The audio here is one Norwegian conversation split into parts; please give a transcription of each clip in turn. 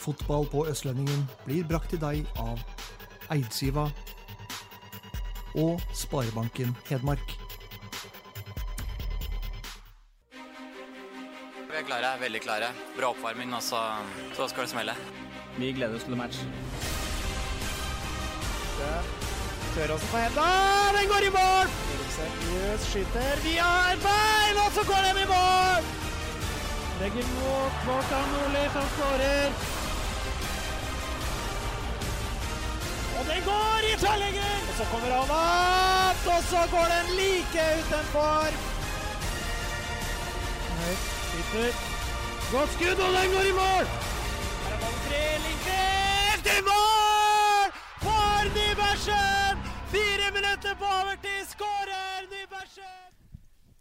Fotball på Østlendingen blir brakt til deg av Eidsiva og Sparebanken Hedmark. Vi er klare, veldig klare. Bra oppvarming, og så, så skal det smelle. Vi gleder oss til match. også på henda, den går i mål! Seriøs skyter vi har bein, og så går den i mål! Legger mot Morten Nordli, som skårer. Og den går i tverrlegger! Og så kommer han opp, og så går den like utenfor. Sitter. Godt skudd, og den går i mål! Her er ballen fri, Lindqvist i mål! For Nybergsen! Fire minutter på overtid, skårer Nybergsen!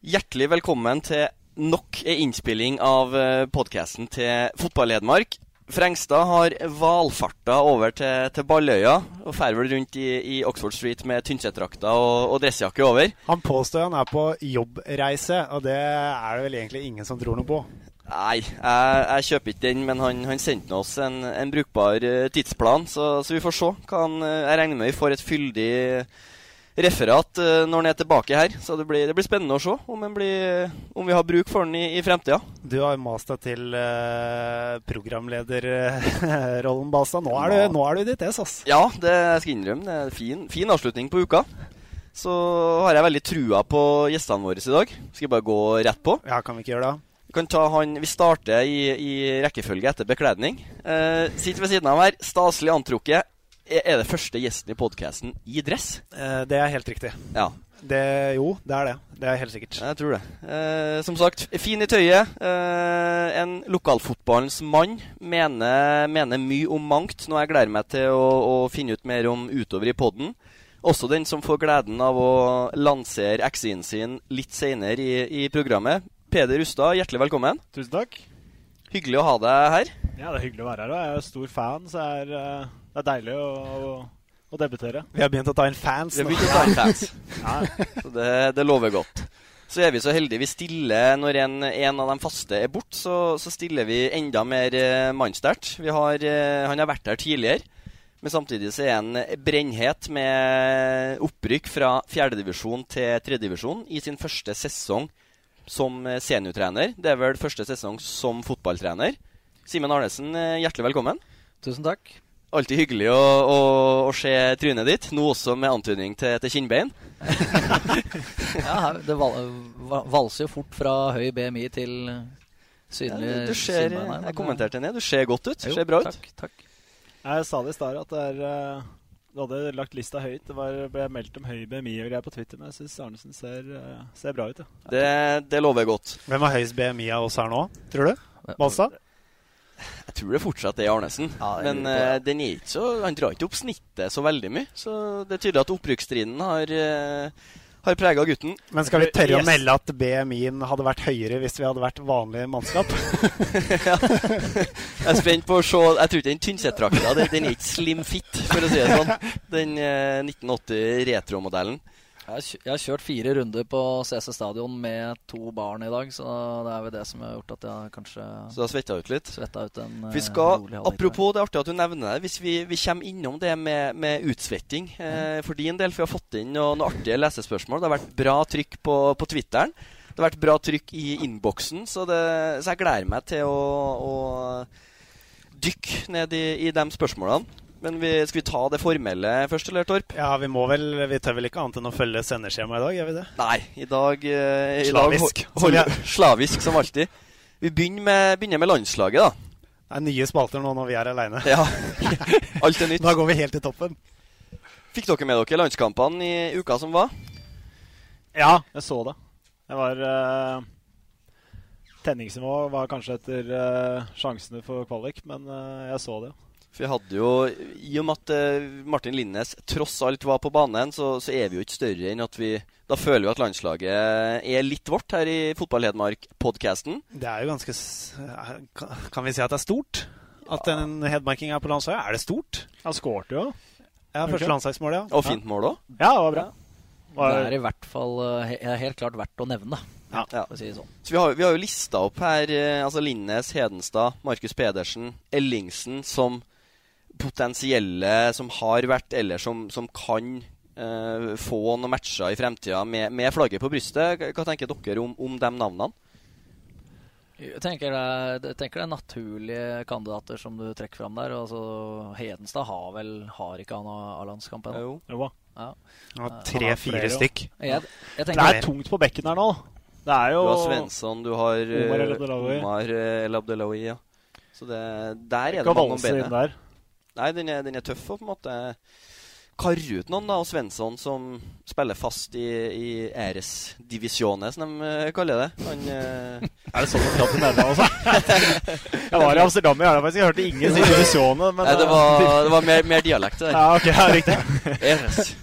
Hjertelig velkommen til nok en innspilling av podkasten til Fotball-Hedmark. Frengstad har valfarta over til, til Balløya og fer vel rundt i, i Oxford Street med Tynset-drakta og, og dressjakke over. Han påstår han er på jobbreise, og det er det vel egentlig ingen som tror noe på. Nei, jeg, jeg kjøper ikke den, men han, han sendte oss en, en brukbar eh, tidsplan, så, så vi får se. Kan, eh, jeg regner med vi får et fyldig referat eh, når han er tilbake her. Så det blir, det blir spennende å se om, blir, om vi har bruk for han i, i fremtida. Du har mast deg til uh, programlederrollen, Balstad. Nå er du, nå er du ditt ess, ass. Ja, det jeg skal innrømme. Det er en fin, fin avslutning på uka. Så har jeg veldig trua på gjestene våre i dag. Skal jeg bare gå rett på? Ja, kan vi ikke gjøre det? Vi kan ta han, vi starter i, i rekkefølge etter bekledning. Eh, sitter ved siden av her, staselig antrukket. Er, det første gjesten i podkasten i dress? Eh, det er helt riktig. Ja. Det, jo, det er det. Det er helt sikkert. Jeg tror det. Eh, som sagt, fin i tøyet. Eh, en lokalfotballens mann. Mener, mener mye om mangt. Nå jeg gleder meg til å, å finne ut mer om utover i poden. Også den som får gleden av å lansere X-en sin litt senere i, i programmet. Peder Rustad, hjertelig velkommen. Tusen takk. Hyggelig å ha deg her. Ja, det er hyggelig å være her. Og jeg er stor fan, så det er, uh, det er deilig å, å, å, debutere. Vi har begynt å ta inn fans nå. Vi har begynt å ta inn fans. ja. Så det, det, lover godt. Så er vi så heldige vi stiller når en, en av de faste er borte, så, så, stiller vi enda mer uh, mannsterkt. Uh, han har vært her tidligere. Men samtidig så er han brennhet med opprykk fra fjerdedivisjon til tredjedivisjon i sin første sesong som seniortrener. Det er vel første sesong som fotballtrener. Simen Arnesen, hjertelig velkommen. Tusen takk. Alltid hyggelig å, å, å se trynet ditt, nå også med antydning til, til kinnbein. ja, det val, valser jo fort fra høy BMI til synlig ja, du ser. Jeg kommenterte ned, du ser godt ut. Du ser bra ut. Takk, takk. Jeg sa det i stad at det er uh, Du hadde lagt lista høyt. Det var, ble meldt om høy BMI og greier på Twitter, men jeg syns Arnesen ser, uh, ser, bra ut. Ja. Det, det lover godt. Hvem har høyest BMI av oss her nå, tror du? Balstad? Jeg tror det fortsatt er Arnesen. Ja, men uh, den er ikke så, han drar ikke opp snittet så veldig mye. Så det er tydelig at opprykksstriden har, uh, har prega gutten. Men skal vi tørre yes. å melde at BMI-en hadde vært høyere hvis vi hadde vært vanlig mannskap? ja. Jeg er spent på å se Jeg tror ikke den Tynset-drakta den, den er ikke slim fit, for å si det sånn. Den eh, 1980 retro-modellen. Jeg har kjørt fire runder på CC Stadion med to barn i dag, så det er vel det som har gjort at jeg kanskje Så du har svetta ut litt? Svetta ut en vi skal, Apropos, det er artig at du nevner det. Hvis vi, vi kommer innom det med, med utsvetting eh, for din del, for vi har fått inn noen, noen artige lesespørsmål. Det har vært bra trykk på, på Twitteren. Det har vært bra trykk i innboksen, så, så, jeg gleder meg til å, å dykke ned i, i de spørsmålene. Men vi, skal vi ta det formelle først, eller, Torp? Ja, vi må vel Vi tør vel ikke annet enn å følge sendeskjemaet i dag, gjør vi det? Nei, i dag eh, Slavisk. Dag, hold, hold, slavisk som alltid. Vi begynner med, begynner med landslaget, da. Det er nye spalter nå når vi er aleine. Ja. Alt er nytt. Da går vi helt til toppen. Fikk dere med dere landskampene i uka som var? Ja, jeg så det. Det var uh, Tenningsnivået var kanskje etter uh, sjansene for kvalik, men uh, jeg så det. For vi hadde jo, I og med at uh, Martin Linnes tross alt var på banen, så, så, er vi jo ikke større enn at vi Da føler vi at landslaget er litt vårt her i Fotball-Hedmark-podkasten. Det er jo ganske Kan vi si at det er stort? At en hedmarking er på landslaget? Er det stort? Han skårte jo. Ja, første landslagsmål, ja. Og fint mål òg. Ja, det var bra. Det er i hvert fall helt klart verdt å nevne. Ja. ja. Si sånn. Så vi har, vi har, jo lista opp her altså Linnes, Hedenstad, Markus Pedersen, Ellingsen som potensielle som har vært, eller som, som kan eh, få noen matcher i fremtida med, med, flagget på brystet. Hva tenker dere om, om de navnene? Jeg tenker, det jeg tenker, det er, naturlige kandidater som du trekker fram der. Altså, Hedenstad har vel Har ikke han A-landskamp ennå? Jo. jo. Ja. ja Tre-fire stykk. Jeg, jeg det er tungt på bekken her nå. Det er jo Du har Svensson, du har Omar El Abdelawi. Omar El Abdelawi ja. Så det, der er det mange om benet. Nei, den er, den er tøff og på en måte karre ut noen, da. Og Svensson som spiller fast i, i Eres Divisione, som de uh, kaller det. Han, uh... er det sånn man prater Nederland også? jeg var i Amsterdam i helga, faktisk. Jeg hørte ingen si divisjonet. Nei, det var, det var mer, mer, dialekt, der. Ja, ok, ja, riktig. Eres.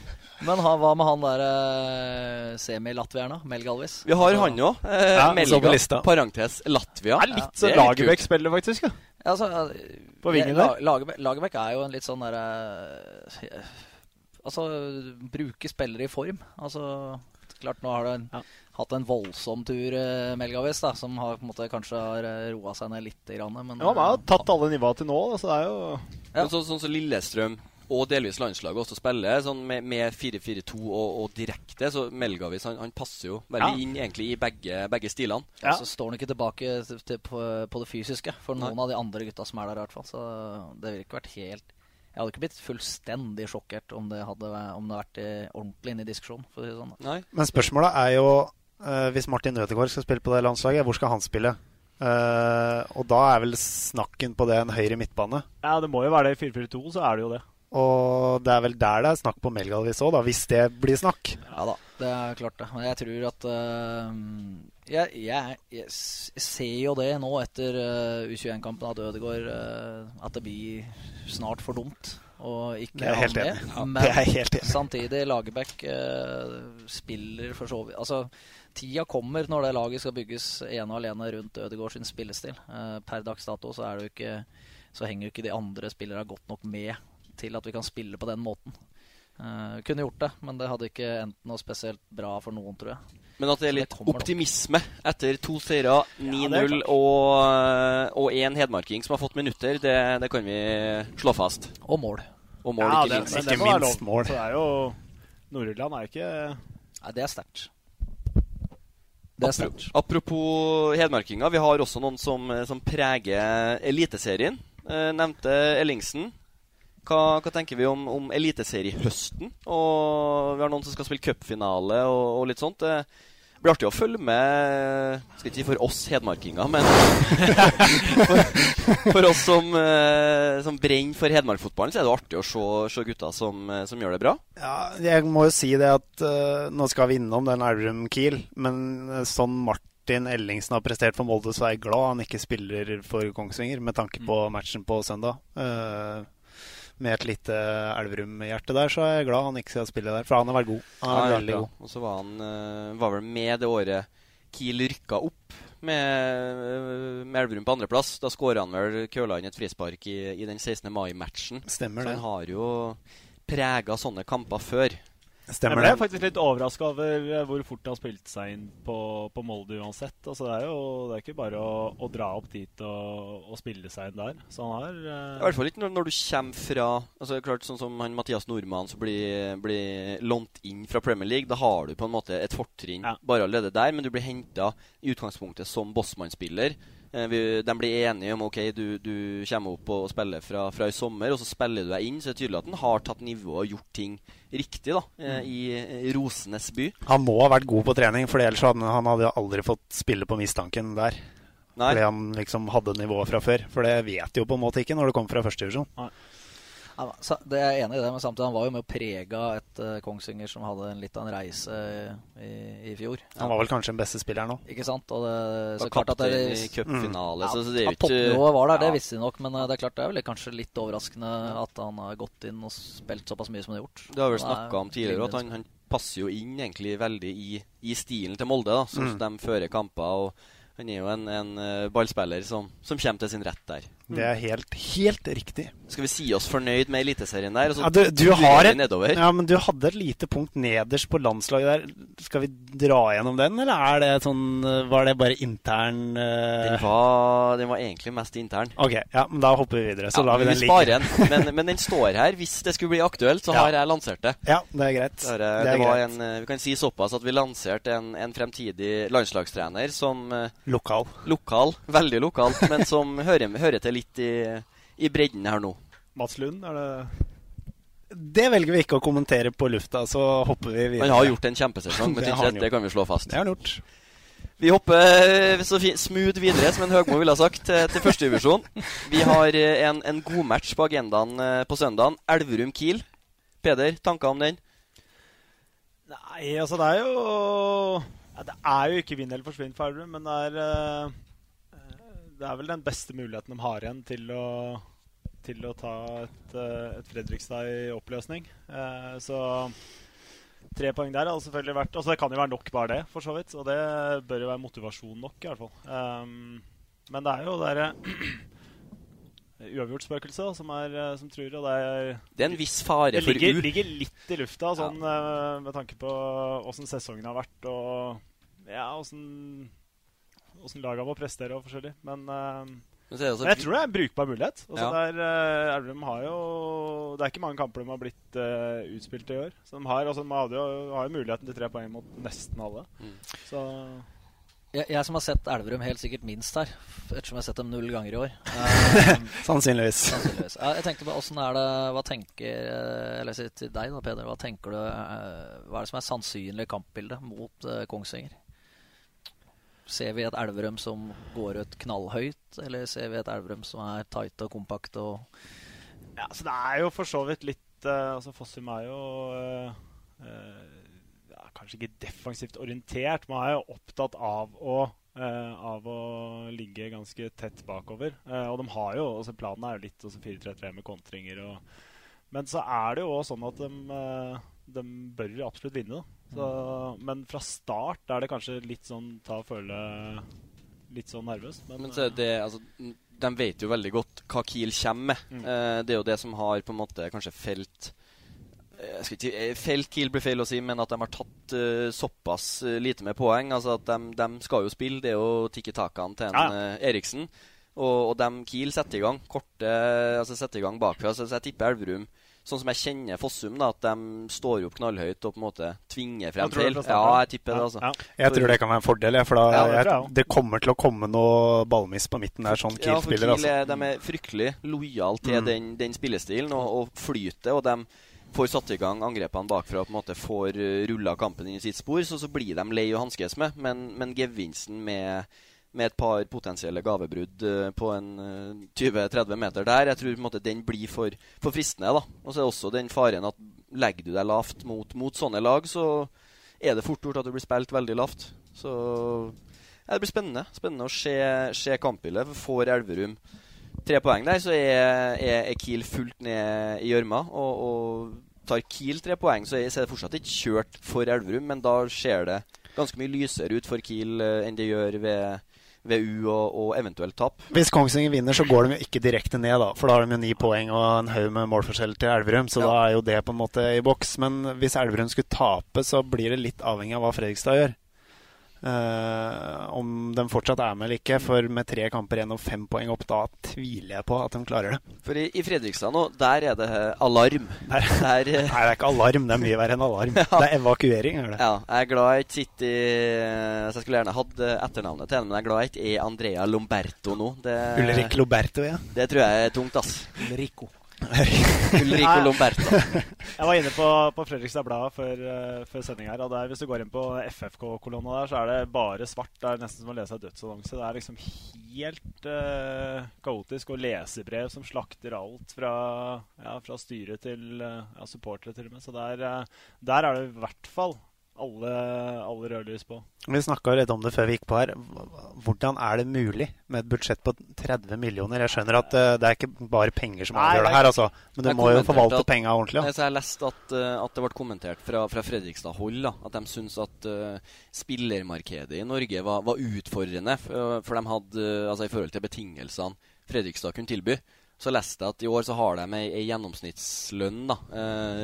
Men ha, hva med han der uh, semi-latvieren, da? Melgalvis? Vi har han òg. Uh, ja, Melga, parentes Latvia. Det er litt sånn Lagerbäck-spiller, faktisk. Ja. Altså, på vingen der? Lagerbäck er jo en litt sånn derre uh, Altså, bruke spillere i form. Altså, klart nå har du en, ja. hatt en voldsom tur, uh, Melgavis, da, som har, på en måte, kanskje har uh, roa seg ned litt. Grann, men, ja, man har tatt alle nivåer til nå. Så det er jo ja. Sånn som så, så Lillestrøm og delvis landslaget også spiller sånn med, med 4-4-2 og, og, direkte. Så Melgavis han, han passer jo veldig ja. inn egentlig i begge, begge stilene. Ja. Så står han ikke tilbake til, til, på, på, det fysiske for noen Nei. av de andre gutta som er der. i hvert fall Så det ville ikke vært helt Jeg hadde ikke blitt fullstendig sjokkert om det hadde, om det vært ordentlig inne i diskusjonen. For å si sånn. Nei. Men spørsmålet er jo uh, hvis Martin Rødegård skal spille på det landslaget, hvor skal han spille? Uh, og da er vel snakken på det en høyre midtbane? Ja, det må jo være det. I 4-4-2 så er det jo det. Og det er vel der det er snakk på Melgalvis òg, hvis det blir snakk. Ja da, det er klart det. Men jeg tror at uh, jeg, jeg, jeg, ser jo det nå etter uh, U21-kampen at Ødegaard uh, At det blir snart for dumt å ikke ha med. Ja, Men samtidig, Lagerbäck spiller for så vidt Altså, tida kommer når det laget skal bygges ene og alene rundt Ødegaard sin spillestil. per dags dato så, er det jo ikke, så henger jo ikke de andre spillerne godt nok med til at vi kan spille på den måten. Uh, kunne gjort det, men det hadde ikke endt noe spesielt bra for noen, tror jeg. Men at det er litt det optimisme etter to seire, 9-0 ja, og én hedmarking som har fått minutter, det, det, kan vi slå fast. Og mål. Og mål ja, ikke minst. Det, ikke minst mål. Så det er jo Nord-Irland er ikke Nei, det er sterkt. Det er sterkt. Apropos hedmarkinger, vi har også noen som, som preger Eliteserien. Eh, nevnte Ellingsen. Hva, hva, tenker vi om, om eliteseriehøsten? Og vi har noen som skal spille cupfinale og, og, litt sånt. Det blir artig å følge med Skal ikke si for oss hedmarkinger, men for, for, oss som, eh, som brenner for hedmarkfotballen, så er det artig å se, se gutta som, som, gjør det bra. Ja, jeg må jo si det at uh, nå skal vi innom den Elverum-Kiel, men uh, sånn Martin Ellingsen har prestert for Molde, så er jeg glad han ikke spiller for Kongsvinger, med tanke på mm. matchen på søndag. Uh, med et lite Elverum-hjerte der, så er jeg glad han ikke skal spille der. For han har vært god. Han har ja, veldig god. Og så var han uh, var vel med det året Kiel rykka opp med, med Elverum på andreplass. Da skåra han vel køla inn et frispark i, i den 16. mai-matchen. Stemmer det. Så han har jo prega sånne kamper før. Stemmer jeg ble faktisk litt overraska over eh, hvor fort det har spilt seg inn på, på Molde uansett. Altså, det er jo det er ikke bare å, å dra opp dit og, og, spille seg inn der. Så han har uh... I hvert fall ikke når, når, du kommer fra altså klart Sånn som han Mathias Nordmann som blir, blir lånt inn fra Premier League. Da har du på en måte et fortrinn ja. bare allerede der, men du blir henta i utgangspunktet som Bossmann-spiller. Eh, de blir enige om ok, du, du kommer opp og spiller fra, fra, i sommer, og så spiller du deg inn. Så det er tydelig at han har tatt nivået og gjort ting riktig da, eh, mm. i rosenes by. Han må ha vært god på trening, for ellers hadde han hadde aldri fått spille på mistanken der. Nei. Fordi han liksom hadde nivået fra før. For det vet du jo på en måte ikke når det kommer fra førstedivisjon. Ja, det er jeg enig i det, men samtidig han var jo med og prega et uh, Kongsvinger som hadde en litt av en reise i, i fjor. Han var vel kanskje den beste spilleren nå. Ikke sant? Og det, så klart at det, i cupfinale, mm. så det er jo ikke Toppnivået var der, det visste de nok, men uh, det er klart det er vel kanskje litt overraskende at han har gått inn og spilt såpass mye som han har gjort. Det har vel snakka om tidligere at han, han, passer jo inn egentlig veldig i, i stilen til Molde, da, sånn mm. som de fører kamper. og han er jo en, en uh, ballspiller som, som, kommer til sin rett der. Det er helt, helt riktig. Skal vi si oss fornøyd med Eliteserien der? ja, du, du har et, ja, men du hadde et lite punkt nederst på landslaget der. Skal vi dra gjennom den, eller er det sånn, var det bare intern uh... den, var, den, var, egentlig mest intern. Ok, ja, men Da hopper vi videre. Så ja, lar vi, den ligge. Men, men, den står her. Hvis det skulle bli aktuelt, så har jeg lansert det. Ja, Det er greit. Det, er, det, greit. En, eh, vi kan si såpass at vi lanserte en, en fremtidig landslagstrener som Lokal. Lokal, Veldig lokal, men som hører, hører til litt i i bredden her nå. Mats Lund, er det det velger vi ikke å kommentere på lufta, så hopper vi videre. Han har gjort en kjempesesong men det, det kan vi slå fast. Det har han gjort. Vi hopper eh, så smooth videre, som en Høgmo ville ha sagt, til, førstedivisjon. Vi har eh, en, en god match på agendaen eh, på søndagen. Elverum-Kiel. Peder, tanker om den? Nei, altså det er jo ja, Det er jo ikke vinn eller forsvinn for Elverum, men det er det er vel den beste muligheten de har igjen til å, til å ta et, eh, et, Fredrikstad i oppløsning. Eh, så tre poeng der hadde selvfølgelig vært Altså Det kan jo være nok bare det, for så vidt. Og det bør jo være motivasjon nok, i hvert fall. Um, men det er jo det uavgjort-spøkelset som, eh, som tror og det er, det er en viss fare for ligger, u. Det ligger litt i lufta sånn, ja. uh, med tanke på åssen sesongen har vært, og ja, åssen åssen laga må prestere og forskjellig. Men, uh, men jeg tror det er en brukbar mulighet. Altså, ja. der, uh, Elverum har jo Det er ikke mange kamper de har blitt uh, utspilt i år. Så de har, altså, de har, jo, har jo muligheten til tre poeng mot nesten alle. Mm. Så jeg, jeg, som har sett Elverum helt sikkert minst her, ettersom jeg har sett dem null ganger i år. sannsynligvis. sannsynligvis. Ja, jeg tenkte på, er det, Hva tenker Eller til deg, da, Peder. Hva tenker du Hva er det som er sannsynlig kampbilde mot Kongsvinger? Ser vi et Elverum som går ut knallhøyt, eller ser vi et Elverum som er tight og kompakt? Og ja, så Det er jo for så vidt litt uh, altså Fossum er jo uh, uh, ja, kanskje ikke defensivt orientert, men er jo opptatt av å, av å ligge ganske tett bakover. og de har jo, altså Planen er jo litt 4-3-3 med kontringer. Og, men så er det jo også sånn at de, de bør absolutt vinne. da så, men fra start er det kanskje litt sånn ta og føle litt sånn nervøst. Men, men så det, altså, de vet jo veldig godt hva Kiel kommer med. Mm. Eh, det er jo det som har på en måte kanskje felt eh, ikke, eh, Felt Kiel blir feil å si, men at de har tatt uh, såpass lite med poeng. Altså at de, de, skal jo spille. Det er jo tikki-takaen til en, ja. uh, Eriksen. Og, og de Kiel setter i gang. Korte, altså setter i gang bakfra. Så, så jeg tipper Elverum sånn som jeg kjenner Fossum, da, at de står opp knallhøyt og på en måte tvinger frem til. Ja, jeg tipper det, altså. Ja. Jeg tror det kan være en fordel, for da, ja, det, jeg, det, kommer til å komme noe ballmiss på midten der, sånn Kiel spiller. Kiel altså. de er fryktelig lojale til mm. den, den, spillestilen og, og flytet, og de får satt i gang angrepene bakfra og på en måte får uh, rulla kampen inn i sitt spor, så, så blir de lei å hanskes med. Men, men gevinsten med med et par potensielle gavebrudd uh, på en uh, eh, 20-30 meter der. Jeg tror på en måte, den blir for, for fristende. da. Og så er det også den faren at legger du deg lavt mot, mot, sånne lag, så er det fort gjort at du blir spilt veldig lavt. Så ja, det blir spennende Spennende å se, se kampbildet. Får Elverum tre poeng der, så er, er, er Kiel fullt ned i gjørma. Og, og tar Kiel tre poeng, så er, det fortsatt ikke kjørt for Elverum, men da ser det ganske mye lysere ut for Kiel uh, enn det gjør ved VU og, og eventuelt tap. Hvis Kongsvinger vinner, så går de jo ikke direkte ned, da. For da har de jo ni poeng og en haug med målforskjell til Elverum, så ja. da er jo det på en måte i boks. Men hvis Elverum skulle tape, så blir det litt avhengig av hva Fredrikstad gjør. Uh, om de fortsatt er med eller ikke. For med tre kamper igjen og fem poeng opp, da tviler jeg på at de klarer det. For i, i Fredrikstad nå, der er det alarm. Der, der, Nei, det er ikke alarm. Det er mye verre enn alarm. ja. Det er evakuering. Er det. Ja, jeg er glad jeg ikke sitter i Så jeg skulle gjerne hatt etternavnet til henne, men jeg er glad jeg ikke er Andrea Lomberto nå. Det, Ulrik Lomberto, ja. Det tror jeg er tungt, ass. Ulrico. Ulrico Lomberta. jeg var inne på, på Fredrikstad Blad før, uh, før sending her. Og der, hvis du går inn på FFK-kolonna der, så er det bare svart. Det er nesten som å lese en dødsannonse. Det er liksom helt uh, kaotisk. Og lesebrev som slakter alt fra, ja, fra styret til uh, ja, supportere, til og med. Så der, der er det i hvert fall alle, alle rødlys på. Vi snakka litt om det før vi gikk på her. Hvordan er det mulig med et budsjett på 30 millioner? Jeg skjønner at uh, det er ikke bare penger som avgjør det her, altså. men du må jo forvalte at, penga ordentlig. Ja. Jeg jeg leste at, uh, at, det ble kommentert fra, fra Fredrikstad-hold at de syns at uh, spillermarkedet i Norge var, var utfordrende for, for de hadde, altså i forhold til betingelsene Fredrikstad kunne tilby. Så leste jeg at i år så har de ei, ei gjennomsnittslønn da,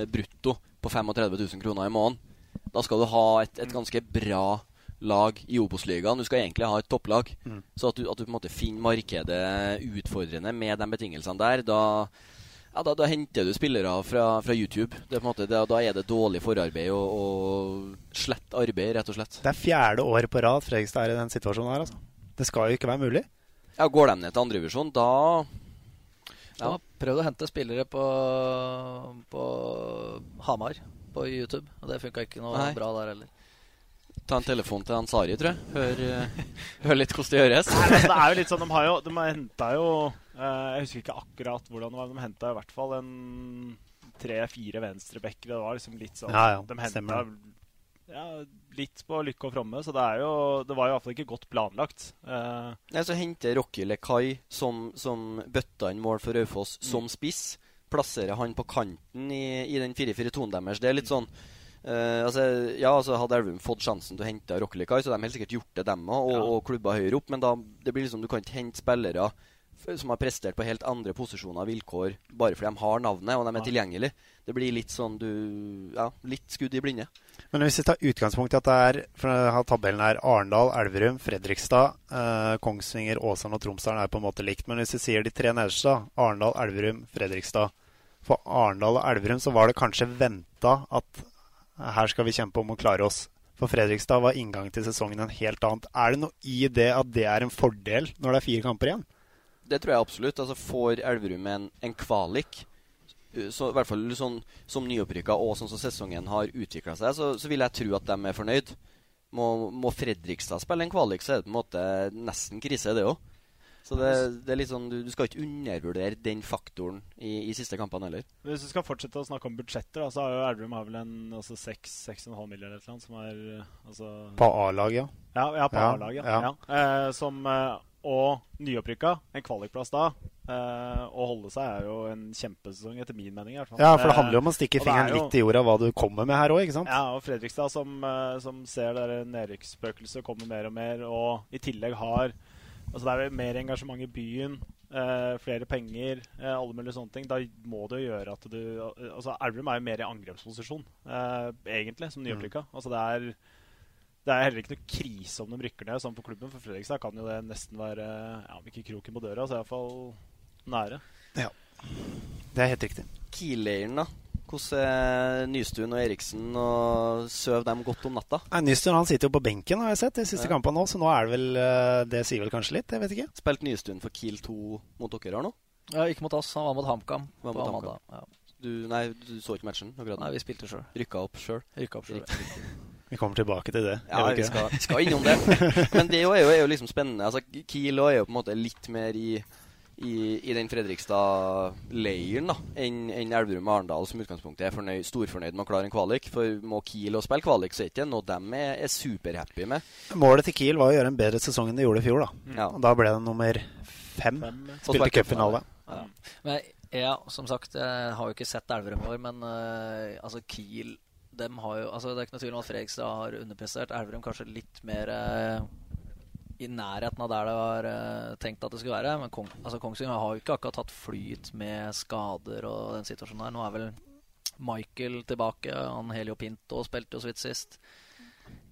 brutto på 35 000 kroner i måneden. Da skal du ha et, et ganske bra lag i Obos-ligaen. Du skal egentlig ha et topplag. Mm. Så at du, at du, på en måte finner markedet utfordrende med de betingelsene der, da, ja, da, da henter du spillere fra, fra YouTube. Det er måte, da, da, er det dårlig forarbeid og, og, slett arbeid, rett og slett. Det er fjerde år på rad Fredrikstad er i den situasjonen her. Altså. Det skal jo ikke være mulig. Ja, Går de ned til andrevisjon, da ja. Prøv å hente spillere på, på Hamar på YouTube. Og det funka ikke noe Nei. bra der heller. Ta en telefon til Ansari, tror jeg. Hør, uh, hør litt hvordan det gjøres. Nei, det er jo litt sånn, De har jo, de henta jo uh, Jeg husker ikke akkurat hvordan det var, men de henta i hvert fall en tre-fire venstrebacker. Det var liksom litt sånn ja, ja, De henta ja, litt på lykke og fromme, så det, er jo, det var jo iallfall ikke godt planlagt. Uh, ja, så henter Rocky Lekai, som, som bøtta inn mål for Raufoss, mm. som spiss plasserer han på kanten i, i den 4-4-2-en deres. Det er litt sånn uh, altså, Ja, altså Hadde Elverum fått sjansen til å hente Rockelikai, så de helt sikkert gjort det, dem òg, og, ja. og klubba høyere opp. Men da det blir liksom, du kan ikke hente spillere som har prestert på helt andre posisjoner og vilkår bare fordi de har navnet og de er tilgjengelige. Det blir litt sånn du Ja, litt skudd i blinde. Men hvis vi tar utgangspunkt i at det er for tabellen her, Arendal, Elverum, Fredrikstad, eh, Kongsvinger, Åsane og Tromsdalen er på en måte likt. Men hvis vi sier de tre nederste, Arendal, Elverum, Fredrikstad for Arendal og Elverum så var det kanskje venta at her skal vi kjempe om å klare oss. For Fredrikstad var inngangen til sesongen en helt annet. Er det noe i det at det er en fordel når det er fire kamper igjen? Det tror jeg absolutt. Altså Får Elverum en, en kvalik, så, i hvert fall sånn, som nyopprykka og sånn som sesongen har utvikla seg, så, så, vil jeg tro at de er fornøyd. Må, må Fredrikstad spille en kvalik, så er det på en måte nesten krise, det òg. Så det, det, er litt sånn, du, du, skal ikke undervurdere den faktoren i, i siste kampene heller. Hvis du skal fortsette å snakke om budsjetter, da, så har jo Elverum vel en altså 6-6,5 milliarder eller noe som er altså, På A-lag, ja. Ja, ja på ja, A-lag, ja. ja. Eh, som, eh, og nyopprykka. En kvalikplass da. Eh, å holde seg er jo en kjempesesong, etter min mening. I hvert fall. Ja, for det handler jo om å stikke fingeren jo, litt i jorda hva du kommer med her òg, ikke sant? Ja, og Fredrikstad som, eh, som ser det nedrykksspøkelset komme mer og mer, og i tillegg har Altså Det er mer engasjement i byen, eh, flere penger, eh, alle mulige sånne ting. Da må det jo gjøre at du Altså Elverum er jo mer i angrepsposisjon, eh, egentlig, som nyopprykka. Mm. Altså det er det er heller ikke noe krise om de rykker ned. Sånn for klubben For Fredrikstad kan jo det nesten være ja, om ikke kroken på døra, så iallfall nære. Ja, det er helt riktig. Kiel-leiren, da? Hvordan er Nystuen og Eriksen og Søv dem godt om natta? Nei, Nystuen han sitter jo på benken, har jeg sett, de siste ja. kampene nå. Så nå er det vel eh, Det sier vel kanskje litt? Jeg vet ikke. Spilte Nystuen for Kiel 2 mot dere her nå? Ja, ikke mot oss. Han var mot HamKam. Var mot HamKam. Ja. Du, nei, du så ikke matchen? akkurat Nei, vi spilte sjøl. Rykka opp sjøl? Rykka opp sjøl. Vi kommer tilbake til det. Ja, vi skal, skal, innom det. Men det er jo, er jo liksom spennende. Altså, Kiel er jo på en måte litt mer i i, i den Fredrikstad-leiren enn en Elverum og Arendal som utgangspunktet er fornøyd, storfornøyd med å klare en kvalik. For må Kiel og spille kvalik, så er ikke noe de er, er superhappy med. Målet til Kiel var å gjøre en bedre sesong enn de gjorde i fjor. Da mm. ja. Og da ble det nummer fem. fem. Spilte cupfinale. Ja. Men ja, som sagt, jeg har jo ikke sett Elverum i år, men uh, altså Kiel dem har jo, altså Det er ikke noe tvil om at Fredrikstad har underprestert. Elverum kanskje litt mer uh, i nærheten av der det var uh, tenkt at det skulle være. Men Kong, altså Kongsvinger har jo ikke akkurat tatt flyt med skader og den situasjonen der. Nå er vel Michael tilbake. Han Helio Pinto spilte jo så vidt sist.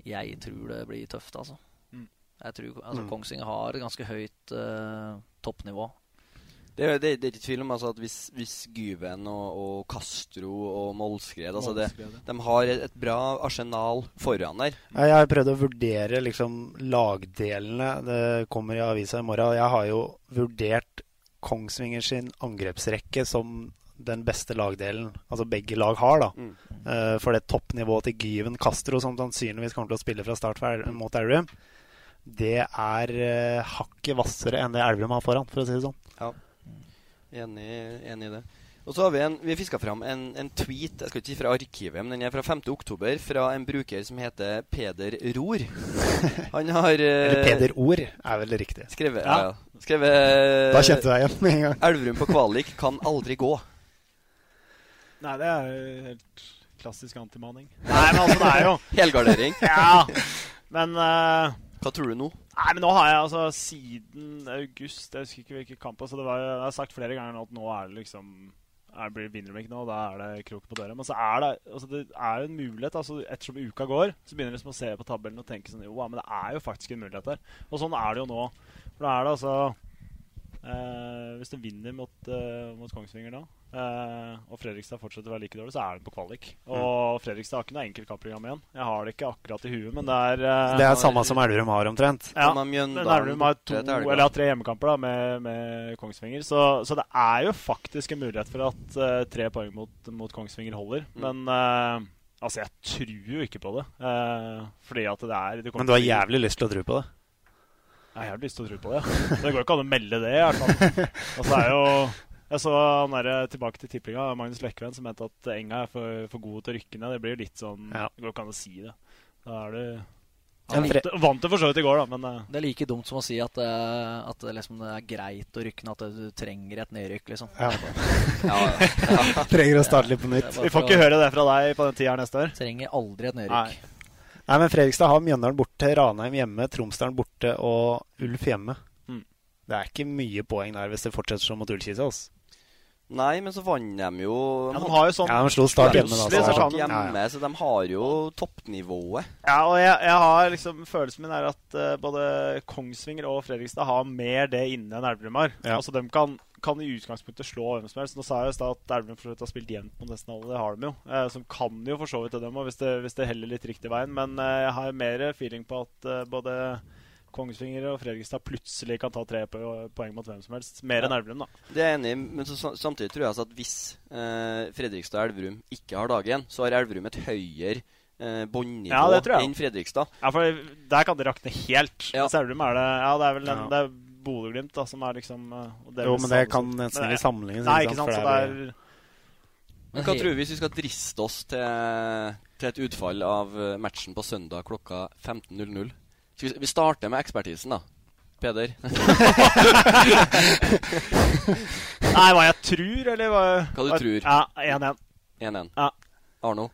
Jeg tror det blir tøft, altså. Mm. Jeg tror altså, mm. Kongsvinger har et ganske høyt uh, toppnivå. Det, det, det, er ikke tvil om altså, at hvis, hvis Gyven og, og, Castro og Målskred altså De har et, et, bra arsenal foran der. Jeg har prøvd å vurdere liksom, lagdelene. Det kommer i avisa i morgen. Jeg har jo vurdert Kongsvinger sin angrepsrekke som den beste lagdelen altså begge lag har. da. Mm. Uh, for det toppnivået til Gyven Castro, som sannsynligvis kommer til å spille fra start mot Elverum, det er uh, hakket hvassere enn det Elverum har foran, for å si det sånn. Ja. Enig, enig i det. Og så har vi en, vi fiska fram en, en tweet jeg skal ikke si fra arkivet, men den er fra 5. oktober, fra en bruker som heter Peder Ror. Han har eh, Eller Peder Ord er vel riktig. Skrevet, Ja. skrevet Da kjente du deg igjen med en gang. Elverum på kvalik kan aldri gå. Nei, det er jo helt klassisk antimaning. Nei, men altså, det er jo Helgardering. Ja. Men uh, Hva tror du nå? Nei, men nå har jeg altså siden august Jeg husker ikke hvilken kamp. Altså, det var, jeg har sagt flere ganger nå at nå er det liksom er, blir vinner de ikke nå, da er det krok på døra. Men så er det altså det er en mulighet. altså Ettersom uka går, så begynner de å se på tabellen og tenke sånn Jo, men det er jo faktisk en mulighet der. Og sånn er det jo nå. For da er det altså eh, Hvis de vinner mot, eh, mot Kongsvinger nå, eh, og Fredrikstad fortsetter å være like dårlig, så er de på kvalik. Og Fredrikstad har ikke noe enkelt kampprogram igjen. Jeg har det ikke akkurat i huet, men det er uh, Det er samme som Elverum har, omtrent. ja, Elverum har to, eller har tre hjemmekamper da, med, med Kongsvinger. Så, så det er jo faktisk en mulighet for at uh, tre poeng mot, mot Kongsvinger holder. Mm. Men altså, jeg tror jo ikke på det. fordi at det er det Men du har jævlig lyst til å tro på det. Jeg har lyst til å tro på det. ja. Det går jo ikke an å melde det, i hvert fall. Altså, det er jo jeg så han der, tilbake til tippinga, Magnus Lekven, som mente at Enga er for, for god til å rykke ned. Det blir jo litt sånn Ja. Det går ikke an å si det. Da er du Han vant, vant det for så vidt i går, da, men eh, Det er like dumt som å si at, eh, at det, liksom, det er greit å rykke ned, at du trenger et nedrykk, liksom. Ja. Ja, ja. Trenger å starte litt på nytt. Vi får ikke å- høre det fra deg på den tida neste år. Trenger aldri et nedrykk. Nei. Nei, men Fredrikstad har Mjøndalen borte, Ranheim hjemme, Tromsdalen borte og Ulf hjemme. Mm. Det er ikke mye poeng der hvis det fortsetter som mot Ullkisa. Altså. Nei, men så vant de jo Ja, de har jo sånn Ja, de slo Start hjemme, da. Så så- de- hjemme, så de har jo toppnivået. Ja, og jeg, jeg har liksom Følelsen min er at uh, både Kongsvinger og Fredrikstad har mer det inne enn Elverum har. Ja. Altså, De kan, kan i utgangspunktet slå hvem som helst. Nå sa jeg jo i stad at Elverum for så vidt har spilt jevnt mot nesten alle. Det har de jo. Uh, som kan jo for så vidt det, dem òg, hvis, det- hvis det heller litt riktig veien. Men uh, jeg har mer feeling på at eh, både Kongsvinger og Fredrikstad plutselig kan ta tre po- poeng mot hvem som helst. Mer enn. Elverum, da. Det er jeg enig i, men så, samtidig tror jeg altså at hvis eh, Fredrikstad og Elverum ikke har dagen, så har Elverum et høyere eh, båndnivå Ja, det tror jeg. enn Fredrikstad. Ja, for Der kan det rakne helt. Ja. Mens Elverum er det Ja, det er vel den, Ja. det er Bodø-Glimt da, som er liksom eh, det Jo, men det kan nesten ikke sammenlignes, Nei, ikke sant. Så det det er Men hva tror vi hvis vi skal driste oss til, til et utfall av eh, matchen på søndag klokka 15.00? Vi, vi starter med ekspertisen, da. Peder. Nei, hva jeg tror, eller hva Hva du tror. Ja, 1-1. 1-1. Ja. Arno?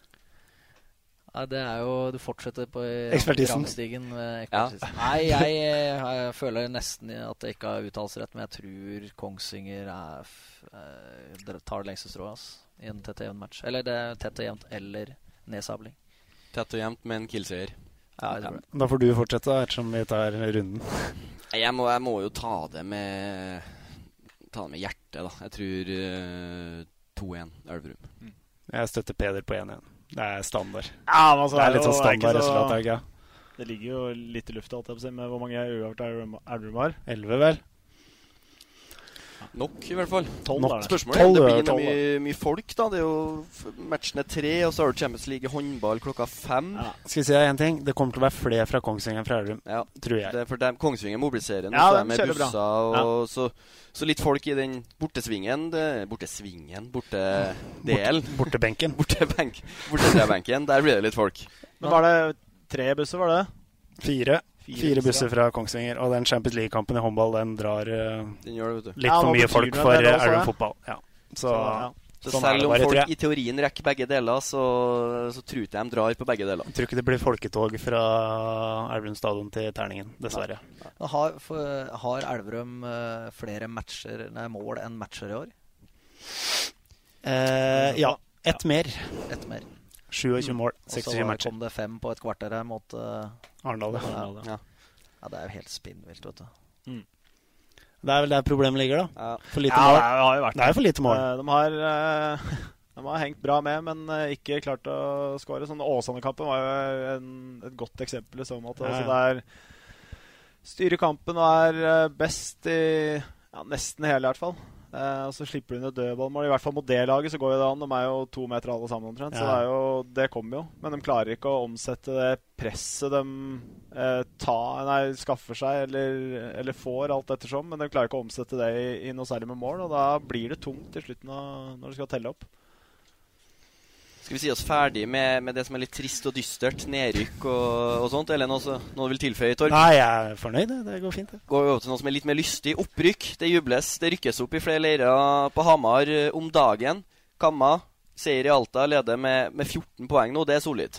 Nei, det er jo Du fortsetter på Ekspertisen. rangstigen med Ja. Nei, jeg, jeg, føler nesten at jeg ikke har uttalelsesrett, men jeg tror Kongsvinger er, f- eh, tar det lengste strået altså, i en tett og jevn match. Eller det er tett og jevnt eller nedsabling. Tett og jevnt med en killseier. Ja, jeg tror det. Da får du fortsette, ettersom vi tar runden. Jeg må, jeg må jo ta det med Ta det med hjertet, da. Jeg tror uh, 2-1 Elverum. Jeg støtter Peder på 1-1. Det er standard. Ja, men altså, det er litt sånn standard så- resultat, er det ligger jo litt i lufta, med hvor mange uavgjort Elverum har. 11, vel? Nok, i hvert fall. Tolv. Spørsmålet er om det blir noe mye, mye folk, da. Det er jo Matchen er tre, og så har du Champions League i håndball klokka fem. Ja. Skal vi si deg en ting? Det kommer til å være flere fra Kongsvinger enn fra Elverum, Ja, tror jeg. det er for dem, Kongsvinger mobiliserer nå, Ja, så de er med bra. busser og så, så litt folk i den bortesvingen det, Bortesvingen? Bortedelen? Bortebenken. Bortebenk, bortetrebenken. Der blir det litt folk. Men var det tre busser, var det? Fire. Fire Fire busser, fra Kongsvinger. Og den Champions League-kampen i håndball, den drar eh, Den gjør det, vet du. litt Ja, for mye folk for ja. fotball. Ja. Så, Så, ja. Så sånn selv om bare, folk i teorien rekker begge deler, så, så tror jeg de drar på begge deler. Jeg tror ikke det blir folketog fra Elverum stadion til Terningen, dessverre. Men Har, for, har Elverum eh, flere matcher, nei, mål enn matcher i år? Eh, ja. Ett mer. Et mer. 27 mål, Og så 26 var- matcher. kom det fem på et kvarter her mot uh, Arendal. ja. Ja. Det er jo helt spinnvilt, vet du. Det er vel der problemet ligger, da. Ja. For lite Ja, det mål. har jo vært Det er jo for lite mål. Eh, De har, eh, de har hengt bra med, men ikke klart å skåre. Sånn Åsane-kampen var jo en, et godt eksempel i så måte. Ja, Altså, det er styrer kampen og er best i ja, nesten hele, i hvert fall. Eh, og så slipper du inn et dødballmål. I hvert fall mot det laget så går jo det an. De er jo to meter alle sammen omtrent. Så det, er jo, det kommer jo. Men de klarer ikke å omsette det presset de eh, ta, nei, skaffer seg eller, eller får, alt ettersom. Men de klarer ikke å omsette det i, i noe særlig med mål. Og da blir det tungt til slutten av, når du skal telle opp. Skal vi si oss ferdig med, med det som er litt trist og dystert? Nedrykk og, og sånt? Eller noe, så, noe du vil tilføye, Torg? Nei, jeg er fornøyd. Det, går fint. Det. Går vi over til noe som er litt mer lystig. Opprykk. Det jubles. Det rykkes opp i flere leirer på Hamar eh, om dagen. Kamma, seier i Alta, leder med, med 14 poeng nå. Det er solid.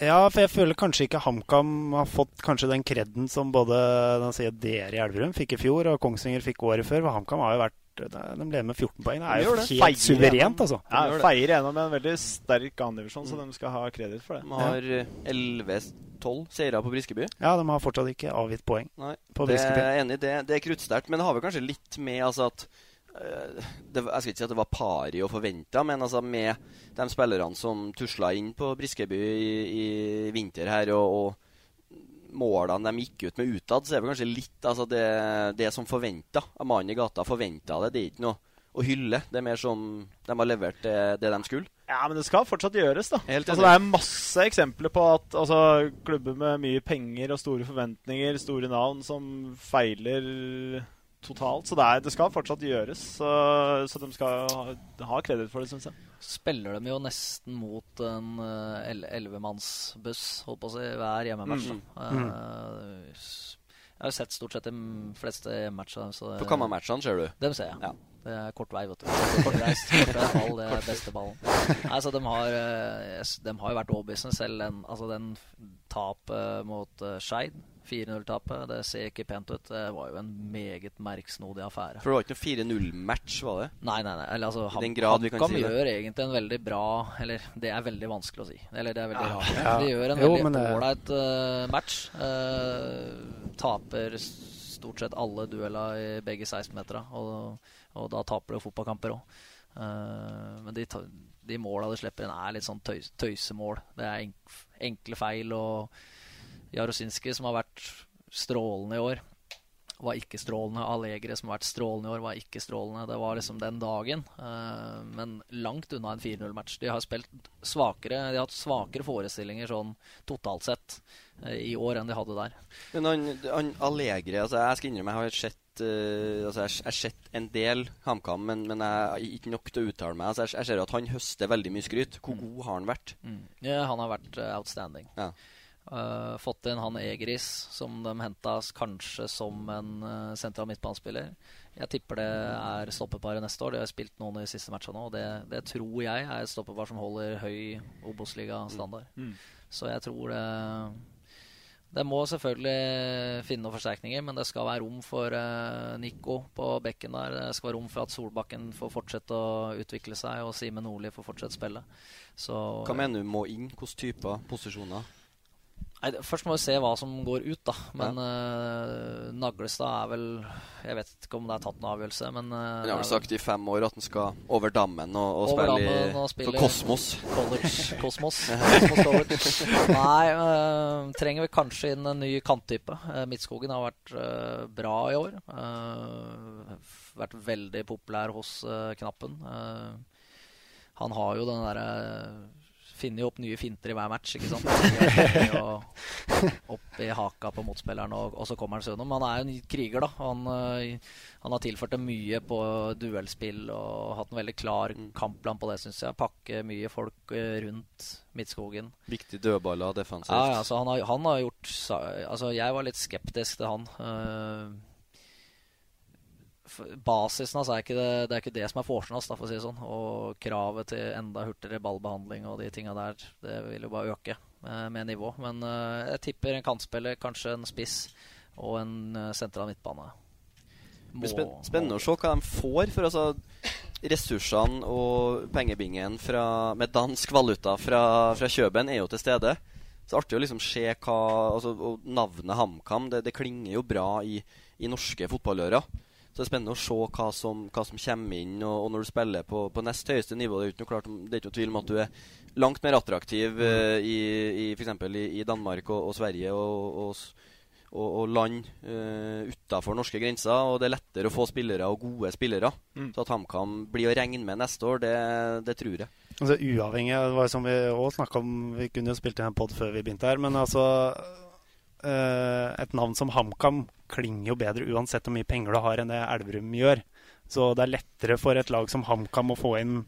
Ja, for jeg føler kanskje ikke HamKam har fått kanskje den kredden som både den sier dere i Elverum fikk i fjor, og Kongsvinger fikk året før. For HamKam har jo vært De leder med 14 poeng. Det er jo helt Feier suverent, altså. Ja, feier gjennom med en veldig sterk andredivisjon, så de skal ha kreditt for det. De har eh, 11-12 seire på Briskeby. Ja, de har fortsatt ikke avgitt poeng Nei, på det er enig, det, det er kruttsterkt. Men det har vel kanskje litt med altså at eh, det, Jeg skal ikke si at det var pari å forvente, men altså med de spillerne som tusla inn på Briskeby i, i vinter her, og, og målene de gikk ut med utad, så er det kanskje litt altså det, det som forventa. Mannen i gata forventa det. Det er ikke noe å hylle. Det er mer som de har levert det, det de skulle. Ja, men det skal fortsatt gjøres, da. Altså, det er masse eksempler på at altså, klubber med mye penger og store forventninger, store navn, som feiler totalt. Så det, er, det skal fortsatt gjøres. Så, så de skal ha, ha kreditt for det, syns jeg. Spiller de jo nesten mot en ellevemannsbuss, holdt på å si, hver hjemmematch. Mm. da. Eh, jeg har sett stort sett de fleste matchene. På Kamma-matchene ser du? Dem ser jeg. Ja. Det er kort vei, vet du. Kortreist, kortreist ball, det er beste ballen. Nei, så de har, eh, de har jo vært overbevisende selv. Den, altså den tapet mot Skeid, 4-0-tapet, det ser ikke pent ut. Det var jo en meget merksnodig affære. For det var ikke noe 4-0-match, var det? Nei, nei, nei. Eller, altså, I den grad vi kan si det. gjør egentlig en veldig bra Eller det er veldig vanskelig å si. Eller det er veldig Ja, rart. ja. De gjør en Jo, veldig ålreit eh, match. Uh, taper stort sett alle dueller i begge 16-metera, og, og da taper du fotballkamper òg. men de, de måla de slipper inn, er litt sånn tøys, tøysemål. Det er enk, enkle feil. Og Jarosinski, som har vært strålende i år, var ikke strålende. Allegre, som har vært strålende i år, var ikke strålende. Det var liksom den dagen. eh, men langt unna en 4-0-match. De har spilt svakere De har hatt svakere forestillinger sånn totalt sett eh, i år enn de hadde der. Men han, han Allegre altså Jeg skal innrømme jeg har sett Uh, altså jeg, har sett en del HamKam, men, men jeg ikke nok til å uttale meg. Altså jeg, jeg ser at han høster veldig mye skryt. Hvor god har han vært? Mm. Ja, han har vært uh, outstanding. Ja. Eh, fått inn han Egris, som de henta kanskje som en uh, sentral midtbanespiller. Jeg tipper det er stoppeparet neste år. De har spilt noen i siste matcha nå. og Det, det tror jeg er et stoppepar som holder høy Obos-ligastandard. Mm. Så jeg tror det Det må selvfølgelig finne noen forsterkninger, men det skal være rom for uh, Nico på bekken der. Det skal være rom for at Solbakken får fortsette å utvikle seg, og Simen Nordli får fortsette å spille. Så Hva mener du må inn? Hvilke typer posisjoner? Nei, Først må vi se hva som går ut, da. Men eh, Naglestad er vel Jeg vet ikke om det er tatt noen avgjørelse, men uh, Han har vel sagt i fem år at han skal over dammen og, og spille dammen og i, spille for Kosmos. College Kosmos. Kosmos College. Nei, uh, trenger vi kanskje inn en ny kanttype. Eh, Midtskogen har vært eh, bra i år. Eh, vært veldig populær hos eh, Knappen. Eh, han har jo den derre Finner jo opp nye finter i hver match, ikke sant. Og opp i haka på motspilleren, og, og så kommer han seg gjennom. Han er jo en kriger, da. Han, eh, han har tilført det mye på duellspill og hatt en veldig klar kampplan på det, syns jeg. Pakke mye folk eh, rundt Midtskogen. Viktig dødballer defensivt. Ja, ja, så han har, han har gjort Altså, jeg var litt skeptisk til han. Basisen altså er ikke det, det er ikke det som er forskjellen hans, for å si det sånn. Og kravet til enda hurtigere ballbehandling og de tinga der, det vil jo bare øke eh, med nivå. Men eh, jeg tipper en kantspiller, kanskje en spiss og en eh, sentral midtbane. Det blir spen spennende å se hva de får. For altså ressursene og pengebingen fra, med dansk valuta fra, fra Kjøben er jo til stede. Så artig å liksom se hva altså, Navnet HamKam det, det klinger jo bra i, i norske fotballører. Så det er spennende å se hva som, hva som kommer inn. Og, og når du spiller på, på nest høyeste nivå, det er ikke noe, klart, det er ikke noe tvil om at du er langt mer attraktiv uh, i, i f.eks. I, i Danmark og, og Sverige og, og, og, og land uh, utafor norske grenser. Og det er lettere å få spillere og gode spillere. Mm. Så at HamKam blir å regne med neste år, det, det tror jeg. Altså Uavhengig det var som vi også snakka om Vi kunne jo spilt inn en pod før vi begynte her, men altså Et navn som HamKam klinger jo bedre uansett hvor mye penger du har enn det Elverum gjør. Så det er lettere for et lag som HamKam å få inn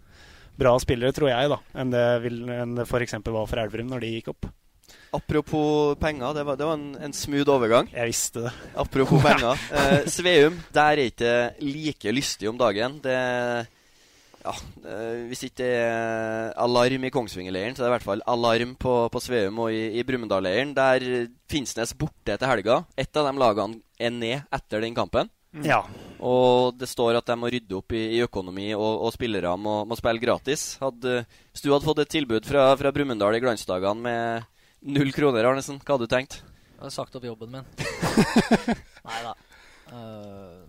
bra spillere, tror jeg, da, enn det, vil, enn det f.eks. var for Elverum når de gikk opp. Apropos penger, det var, det var en, en, smooth overgang. Jeg visste det. Apropos penger. Eh, Sveum, der er ikke like lystig om dagen. Det ja, eh, Hvis ikke det er alarm i Kongsvinger-leiren, så er det i hvert fall alarm på, på Sveum og i, i Brumunddal-leiren. Der Finnsnes borte til helga. Et av de lagene er ned etter den kampen. Ja. Og det står at de må rydde opp i, i økonomi, og, og spillere må, må, spille gratis. Hadde, hvis du hadde fått et tilbud fra, fra Brumunddal i glansdagene med Null kroner, Arnesen. Hva hadde du tenkt? Jeg hadde sagt opp jobben min. nei da. Uh,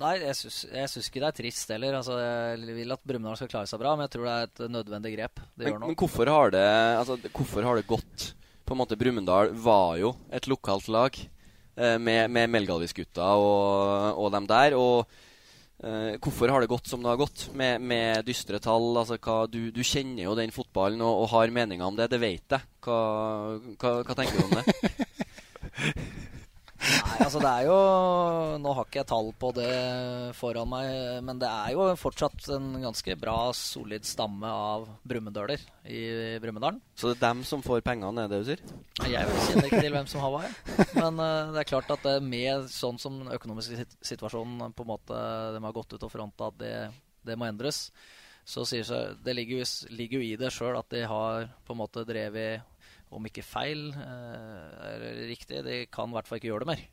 nei, jeg syns ikke det er trist heller. Altså, jeg vil at Brumunddal skal klare seg bra, men jeg tror det er et nødvendig grep. Men, men, hvorfor, har det, altså, hvorfor har det gått På en måte Brumunddal var jo et lokalt lag eh, med, med Melgalvis-gutta og, og dem der. og Uh, hvorfor har det gått som det har gått, med, med dystre tall? Altså, hva, du, du, kjenner jo den fotballen og, og har meninger om det, det vet jeg. Hva, hva, hva tenker du om det? Nei, altså det er jo Nå har ikke jeg tall på det foran meg, men det er jo fortsatt en ganske bra, solid stamme av brumunddøler i Brumunddalen. Så det er dem som får pengene, er det du sier? Jeg kjenner ikke til hvem som har hva, men uh, det er klart at med sånn som den økonomiske situasjonen på en måte de har gått ut og fronta at det, det, må endres, så sier seg, det ligger jo, ligger jo i det sjøl at de har på en måte drevet om ikke feil eh, er riktig, de kan i hvert fall ikke gjøre det mer.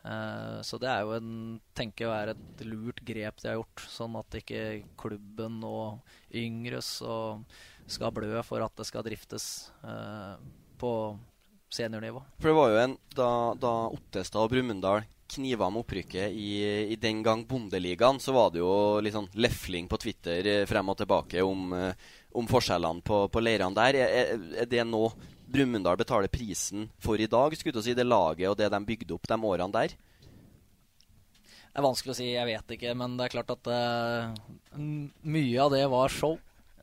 Eh, så det er jo en, tenker jeg er et lurt grep de har gjort, sånn at ikke klubben og yngres og skal blø for at det skal driftes eh, på seniornivå. For det var jo en Da, da Ottestad og Brumunddal kniva med opprykket i, i, den gang Bondeligaen, så var det jo litt sånn lefling på Twitter frem og tilbake om, om forskjellene på, på leirene der. Er, er det nå Brumunddal betaler prisen for i dag, skulle du si, det laget og det de bygde opp de årene der? Det er vanskelig å si, jeg vet ikke. Men det er klart at uh, mye av det var show.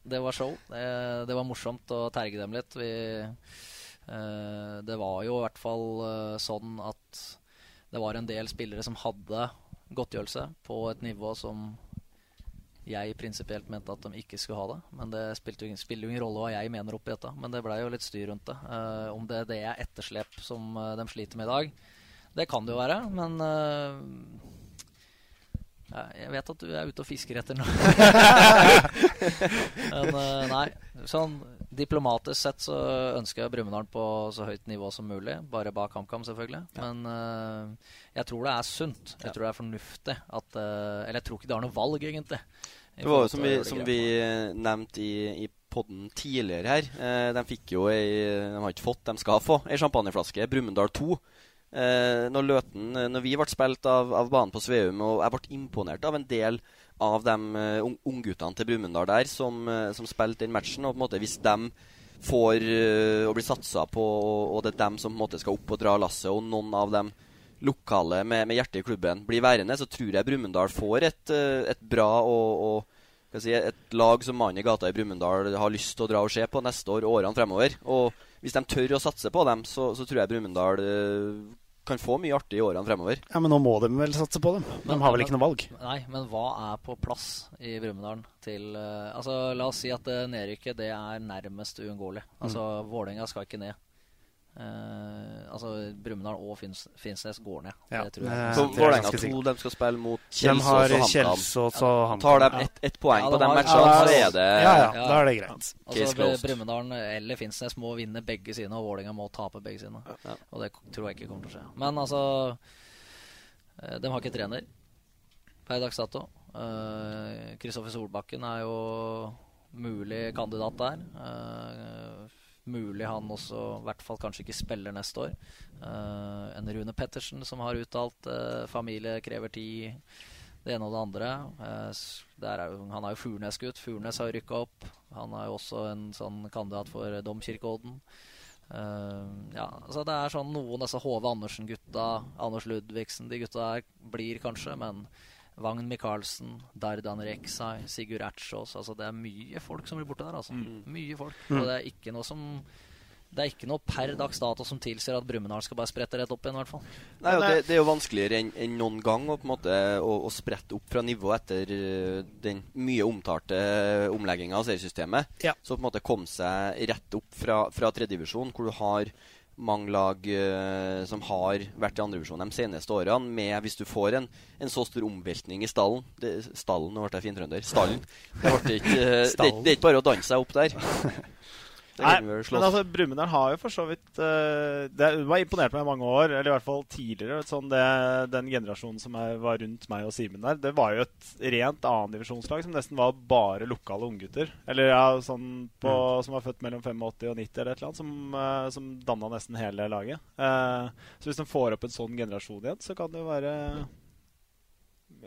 Det var show. Det, det var morsomt å terge dem litt. Vi, uh, det var jo i hvert fall uh, sånn at det var en del spillere som hadde godtgjørelse på et nivå som jeg prinsipielt mente at de ikke skulle ha det. Men det spilte jo, spiller jo ingen rolle hva jeg mener oppi dette. Men det blei jo litt styr rundt det. Uh, om det, det er etterslep som uh, de sliter med i dag, det kan det jo være. Men uh, jeg vet at du er ute og fisker etter noe. men nei. Sånn diplomatisk sett så ønsker jeg Brumunddal på så høyt nivå som mulig. Bare bak HamKam, selvfølgelig. Ja. Men jeg tror det er sunt. Jeg tror det er fornuftig at Eller jeg tror ikke det har noe valg, egentlig. Det var jo som vi, som vi eh, nevnte i, i podden tidligere her. Eh, de fikk jo ei De har ikke fått, de skal få ei champagneflaske. Brumunddal 2. Eh, når, Løten, eh, når vi ble spilt av, av, banen på Sveum, og jeg ble imponert av en del av de uh, ungguttene til Brumunddal der som, uh, som spilte den matchen. og på en måte Hvis de får uh, å bli satsa på, og, og det er dem som på en måte skal opp og dra lasset, og noen av dem lokale med, med, hjertet i klubben blir værende, så tror jeg Brumunddal får et, eh, et, bra og, og si, et lag som mannen i gata i Brumunddal har lyst til å dra og se på neste år og årene fremover. Og hvis de tør å satse på dem, så, så tror jeg Brumunddal uh, kan få mye artig i årene fremover. Ja, Men nå må de vel satse på dem? De men, har vel ikke noe valg? Nei, men hva er på plass i Brumunddalen til uh, Altså, La oss si at uh, nedrykket det er nærmest uunngåelig. Altså, mm. Vålerenga skal ikke ned. Uh, altså Brumunddal og Finns, Finnsnes går ned. Ja. Det tror jeg. Så Vålerenga 2 de skal spille mot Kjelsås og HamKam. Tar de ett et poeng ja, på de matchene, så er det Ja, ja, da er det greit. Altså, Brumunddal eller Finnsnes må vinne begge sine, og Vålerenga må tape begge sine. Og det tror jeg ikke kommer til å skje. Men altså eh, De har ikke trener per dags dato. Kristoffer uh, Solbakken er jo mulig kandidat der. Uh, mulig han også i hvert fall kanskje ikke spiller neste år. Uh, en Rune Pettersen som har uttalt uh, familie krever tid, det ene og det andre. Uh, er jo, han er jo Furnes-gutt. Furnes har rykka opp. Han er jo også en sånn kandidat for Domkirkeodden. Uh, ja, altså det er sånn noen disse Hove Andersen-gutta, Anders Ludvigsen, de gutta der blir kanskje, men Vagn Michaelsen, Dardan Reksai, Sigurd Ertsås altså Det er mye folk som blir borte der. altså mm. Mye folk. Mm. Og det er ikke noe som det er ikke noe per dags dato som tilsier at Brumunddal skal bare sprette rett opp igjen. I hvert fall. Nei, det, det, er jo vanskeligere enn en noen gang å, på en måte, å, å sprette opp fra nivå etter uh, den mye omtalte omlegginga av seriesystemet. Ja. Så på en måte komme seg rett opp fra, fra tredjedivisjon, hvor du har mange lag uh, som har vært i andrevisjon de seneste årene. Med, hvis du får en, en så stor omveltning i stallen det, Stallen, nå ble jeg fintrønder. Stallen. Det, ikke, uh, det, det, er ikke bare å danse seg opp der. Nei, men altså, Brumunddal har jo for så vidt uh, Det var imponert meg i mange år, eller i hvert fall tidligere. Sånn det, den generasjonen som er, var rundt meg og Simen der, det var jo et rent annendivisjonslag som nesten var bare lokale unggutter. Eller ja, sånn på, mm. som var født mellom 85 og 90 eller et eller annet, som, uh, som danna nesten hele laget. Uh, så hvis de får opp en sånn generasjon igjen, så kan det jo være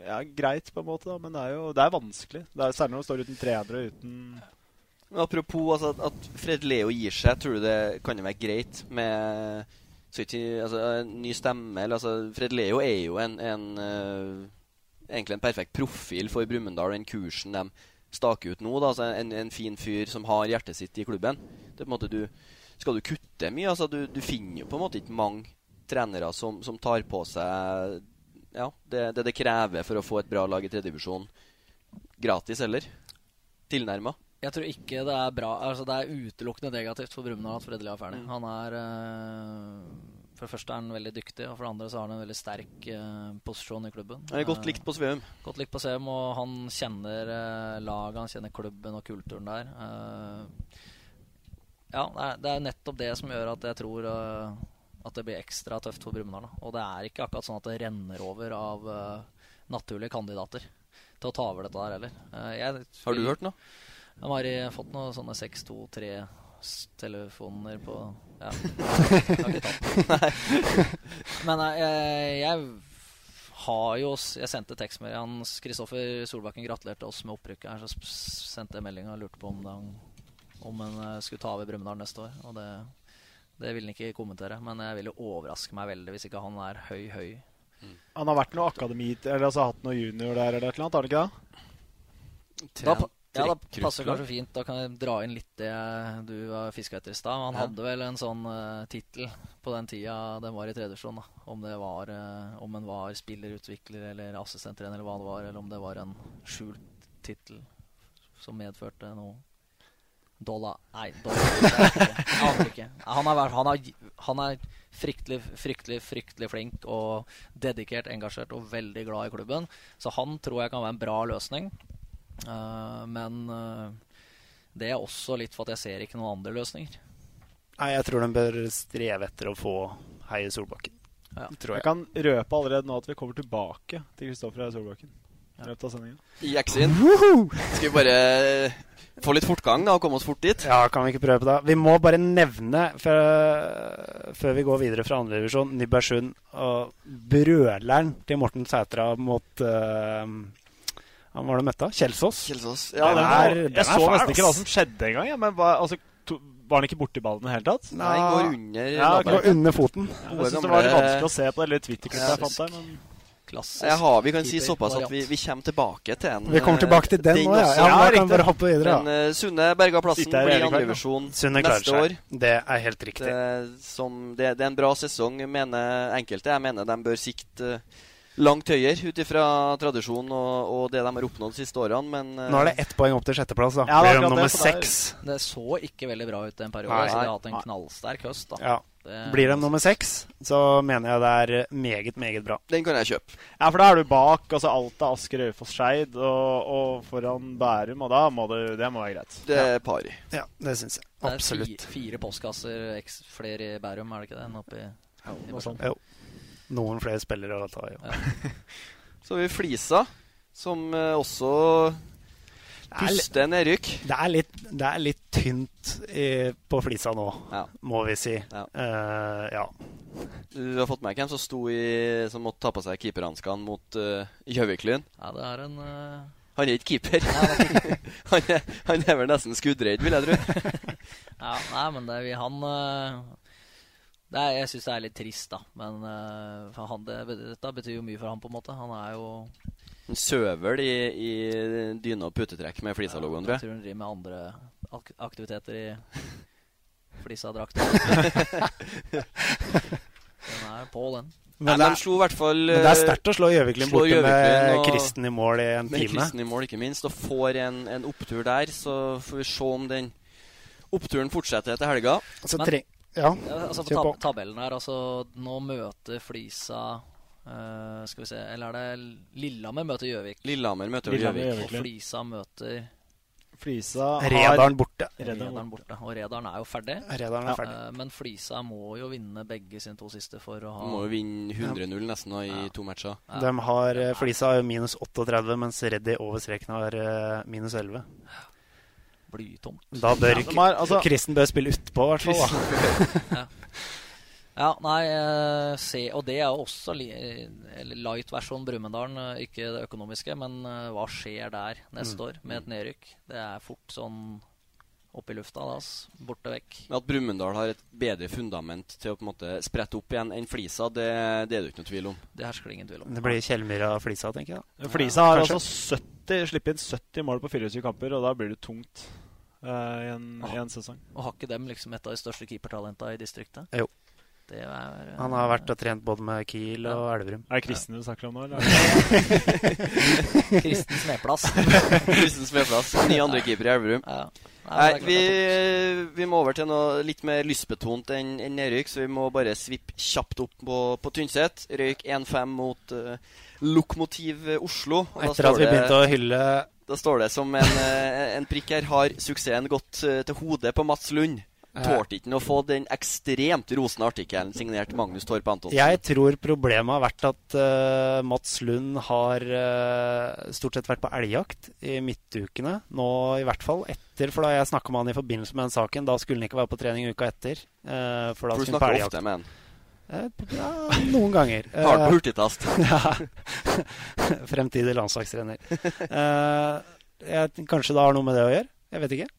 ja, greit, på en måte, da, men det er jo det er vanskelig. Det er, særlig når du står uten trenere uten men apropos altså, at Fred Leo gir seg, tror du det kan det være greit med ikke, altså, ny stemme? Eller, altså, Fred Leo er jo en, en uh, egentlig en perfekt profil for Brumunddal, den kursen de staker ut nå. Da, altså, en, en, fin fyr som har hjertet sitt i klubben. Det på en måte du, Skal du kutte mye? Altså, du, du finner jo på en måte ikke mange trenere som, som tar på seg ja, det, det, det krever for å få et bra lag i tredjedivisjon gratis, eller? Tilnærma. Jeg tror ikke det er bra Altså Det er utelukkende negativt for Brumunddal at Fredelig er ferdig. Mm. Han er uh, For det første er han veldig dyktig, og for det andre så har han en veldig sterk uh, posisjon i klubben. Er godt likt på Sveum. Uh, godt likt på Sveum, og han kjenner laget, han kjenner klubben og kulturen der. ja, det er, det er, nettopp det som gjør at jeg tror at det blir ekstra tøft for Brumunddal. Og det er ikke akkurat sånn at det renner over av naturlige kandidater til å ta over dette der heller. Jeg, har du hørt noe? De har fått noen sånne 623-telefoner på Ja. Jeg har ikke tatt Men eh, jeg, jeg har jo Jeg sendte tekstmelding Hans Kristoffer Solbakken gratulerte oss med opprykket her. Så sendte jeg melding og lurte på om, det, om han eh, skulle ta over Brumunddal neste år. Og det, det vil han ikke kommentere. Men jeg vil jo overraske meg veldig hvis ikke han er høy, høy. Mm. Han har vært noe akademi Eller altså hatt noe junior der eller et eller annet, har han ikke det? Da, ja, det passer kanskje fint. Da kan jeg dra inn litt det du var fiska etter i stad. Han ja. hadde vel en sånn uh, tittel på den tida den var i tredjesjon. Om det var uh, Om en var spillerutvikler eller assistenttrener eller hva det var, eller om det var en skjult tittel som medførte noe Dollar Nei, dollar. Aner ikke. Han, er, han, er, han er fryktelig, fryktelig, fryktelig flink og dedikert, engasjert og veldig glad i klubben. Så han tror jeg kan være en bra løsning. Uh, men uh, det er også litt for at jeg ser ikke noen andre løsninger. Nei, jeg tror de bør streve etter å få Heie Solbakken. Ja. Jeg. jeg. kan røpe allerede nå at vi kommer tilbake til Kristoffer Heie Solbakken. I løpet av sendingen. I X-in. Skal vi bare få litt fortgang da og komme oss fort dit? Ja, kan vi ikke prøve på det? Vi må bare nevne, før, før vi går videre fra andredivisjon, Nybergsund og brøleren til Morten Sætra mot uh, han var det møtte? Kjelsås. Kjelsås. Ja, den er, den jeg så nesten ikke hva som skjedde engang. Ja, men var, altså, to, var han ikke borti ballen i det hele tatt? Nei, han går under, ja, går under foten. Ja, jeg synes det var litt vanskelig å se på det Twitter-klippet jeg fant der. men... Jeg har, vi kan si såpass at vi, vi, kommer tilbake til en Vi kommer tilbake til den, nå, ja. ja, ja kan bare hoppe videre. Men uh, Sunne berga plassen, blir andrevisjon neste år. Det er helt riktig. Det, som, det, det, er en bra sesong, mener enkelte. Jeg mener de bør sikte uh, langt høyere ut ifra tradisjon og, og, det de har oppnådd de siste årene, men uh, Nå er det ett poeng opp til sjetteplass, da. Ja, Blir nummer seks? Det så ikke veldig bra ut en periode, Nei. så de har hatt en knallsterk høst. da ja. Det, Blir de nummer seks, så mener jeg det er meget, meget bra. Den kan jeg kjøpe. Ja, for da er du bak altså Alta, Asker, Raufoss, Skeid og, og, foran Bærum, og da må du, det må være greit. Det er pari. Ja, det syns jeg. Absolutt. Det er fire, fire postkasser flere i Bærum, er det ikke det? Enn oppi, ja, noe sånt. Jo noen flere spillere å ta i. Ja. Så har vi Flisa, som uh, også puster nedrykk. Det er litt, det er litt tynt i, på Flisa nå, ja. må vi si. Ja. Uh, ja. Du har fått med hvem som sto i Som måtte ta på seg keeperhanskene mot uh, Gjøviklyn? Ja, det er en uh... Han er ikke keeper. han, er, han er vel nesten skuddredd, vil jeg tro. ja, nei, men det, er han det er, Jeg syns det er litt trist, da. Men uh, for han, det, dette betyr jo mye for han på en måte. Han er jo Han søvel i, i dyne og putetrekk med Flisa-logoen, tror jeg. Jeg tror han driver med andre ak aktiviteter i Flisa-drakta. den er på, den. Men, Nei, de i hvert fall Men det er sterkt å slå Gjøviklin borte med og, Kristen i mål i en time. med. Kristen i mål, ikke minst. Og får en, en opptur der, så får vi se om den oppturen fortsetter etter helga. Altså, Men, ja, altså på tab tabellen her, altså Nå møter Flisa uh, Skal vi se Eller er det Lillehammer møter Gjøvik? Lillehammer møter Gjøvik. Og Flisa møter Flisa Redaren borte. Redaren borte. Og Redaren er jo ferdig. Redaren er ferdig. Uh, men Flisa må jo vinne begge sine to siste for å ha Må jo vinne 100-0 nesten nå i ja. to matcher. Ja. De har, uh, Flisa har jo minus 38, mens Reddy over streken har uh, minus 11. Blytomt. Da bør ja, altså, Kristen bør spille utpå, i hvert fall. ja. Ja, nei, eh, se, og det er jo også light-versjon Brumunddal. Ikke det økonomiske, men uh, hva skjer der neste mm. år med et nedrykk? Det er fort sånn opp i lufta, da, borte vekk. At Brumunddal har et bedre fundament til å på en måte sprette opp igjen enn Flisa, det, det er det ikke noe tvil om. Det hersker det ingen tvil om. Det blir Kjellmyra Flisa, tenker jeg. Flisa Flisa har Kanskje? altså 70, slipper inn 70 mål på 24 kamper, og da blir det tungt i, en, ah, i en sesong. Og har ikke dem liksom et av de største keepertalentene i distriktet? Jo. Er, uh, han har vært og trent både med Kiel og Elverum. Er det Kristen du snakker om nå, eller? Kristen Smedplass. Kristen Smedplass. Ni andre keepere i Elverum. Ja. Nei, vi, vi, må over til noe litt mer lystbetont enn en nedrykk, så vi må bare svippe kjapt opp på, på Tynset. Røyk 1-5 mot uh, Lokomotiv Oslo. Etter at vi begynte å hylle Da står det som en, en prikk her Har suksessen gått til hodet på Mats Lund? Tålte ikke å få den ekstremt rosende artikkelen signert Magnus Torp Antonsen. Jeg tror problemet har vært at uh, Mats Lund har uh, stort sett vært på elgjakt i midtukene. Nå i hvert fall etter, for da jeg snakka med han i forbindelse med den saken, da skulle han ikke være på trening uka etter. Uh, for da for du snakker ofte med han? Ja, noen ganger. Hardt på hurtigtast? ja. Fremtidig landslagstrener. kanskje det har noe med det å gjøre? Jeg vet ikke.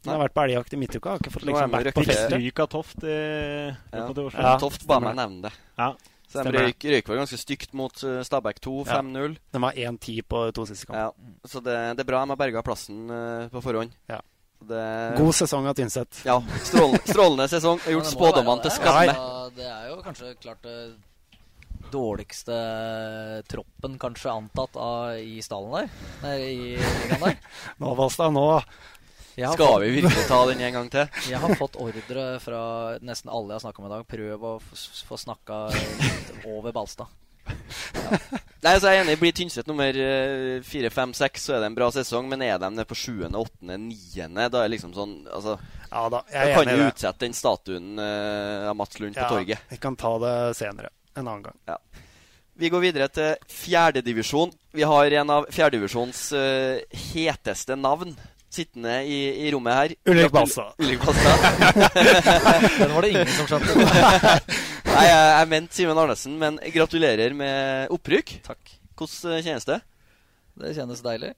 Jeg har vært på elgjakt i midtuka. Har ikke fått liksom vært på fest. Stryk av Toft i ja. ja. Toft ba meg nevne det. Ja. Så de røyk, røyk var ganske stygt mot Stabæk 2, 5-0. De var 1-10 på to siste kamper. Ja. Så det, det, er bra de har berga plassen på forhånd. Ja. Det... God sesong av Tynset. Ja. Strålende, strålende sesong. Har gjort spådommene til skamme. Det er jo kanskje klart det dårligste troppen kanskje antatt av, i stallen der. Nei, i ligaen der. nå, Valstad, nå skal fått, vi virkelig ta den en gang til? Jeg har fått ordre fra nesten alle jeg har snakka med i dag. Prøv å få snakka over Balstad. Ja. Nei, så jeg er enig. Blir Tynset nummer fire, fem, seks, så er det en bra sesong. Men er de nede på sjuende, åttende, niende, da er det liksom sånn altså, ja, da, jeg da kan du utsette den statuen uh, av Mats Lund ja, på torget. Vi kan ta det senere. En annen gang. Ja. Vi går videre til fjerdedivisjon. Vi har en av fjerdedivisjons uh, heteste navn sittende i, i rommet her. Ulrik Balstad. Ulrik Balstad. Den var det ingen som skjønte. Nei, jeg, jeg mente Simen Arnesen, men gratulerer med opprykk. Takk. Hvordan kjennes det? Det kjennes deilig.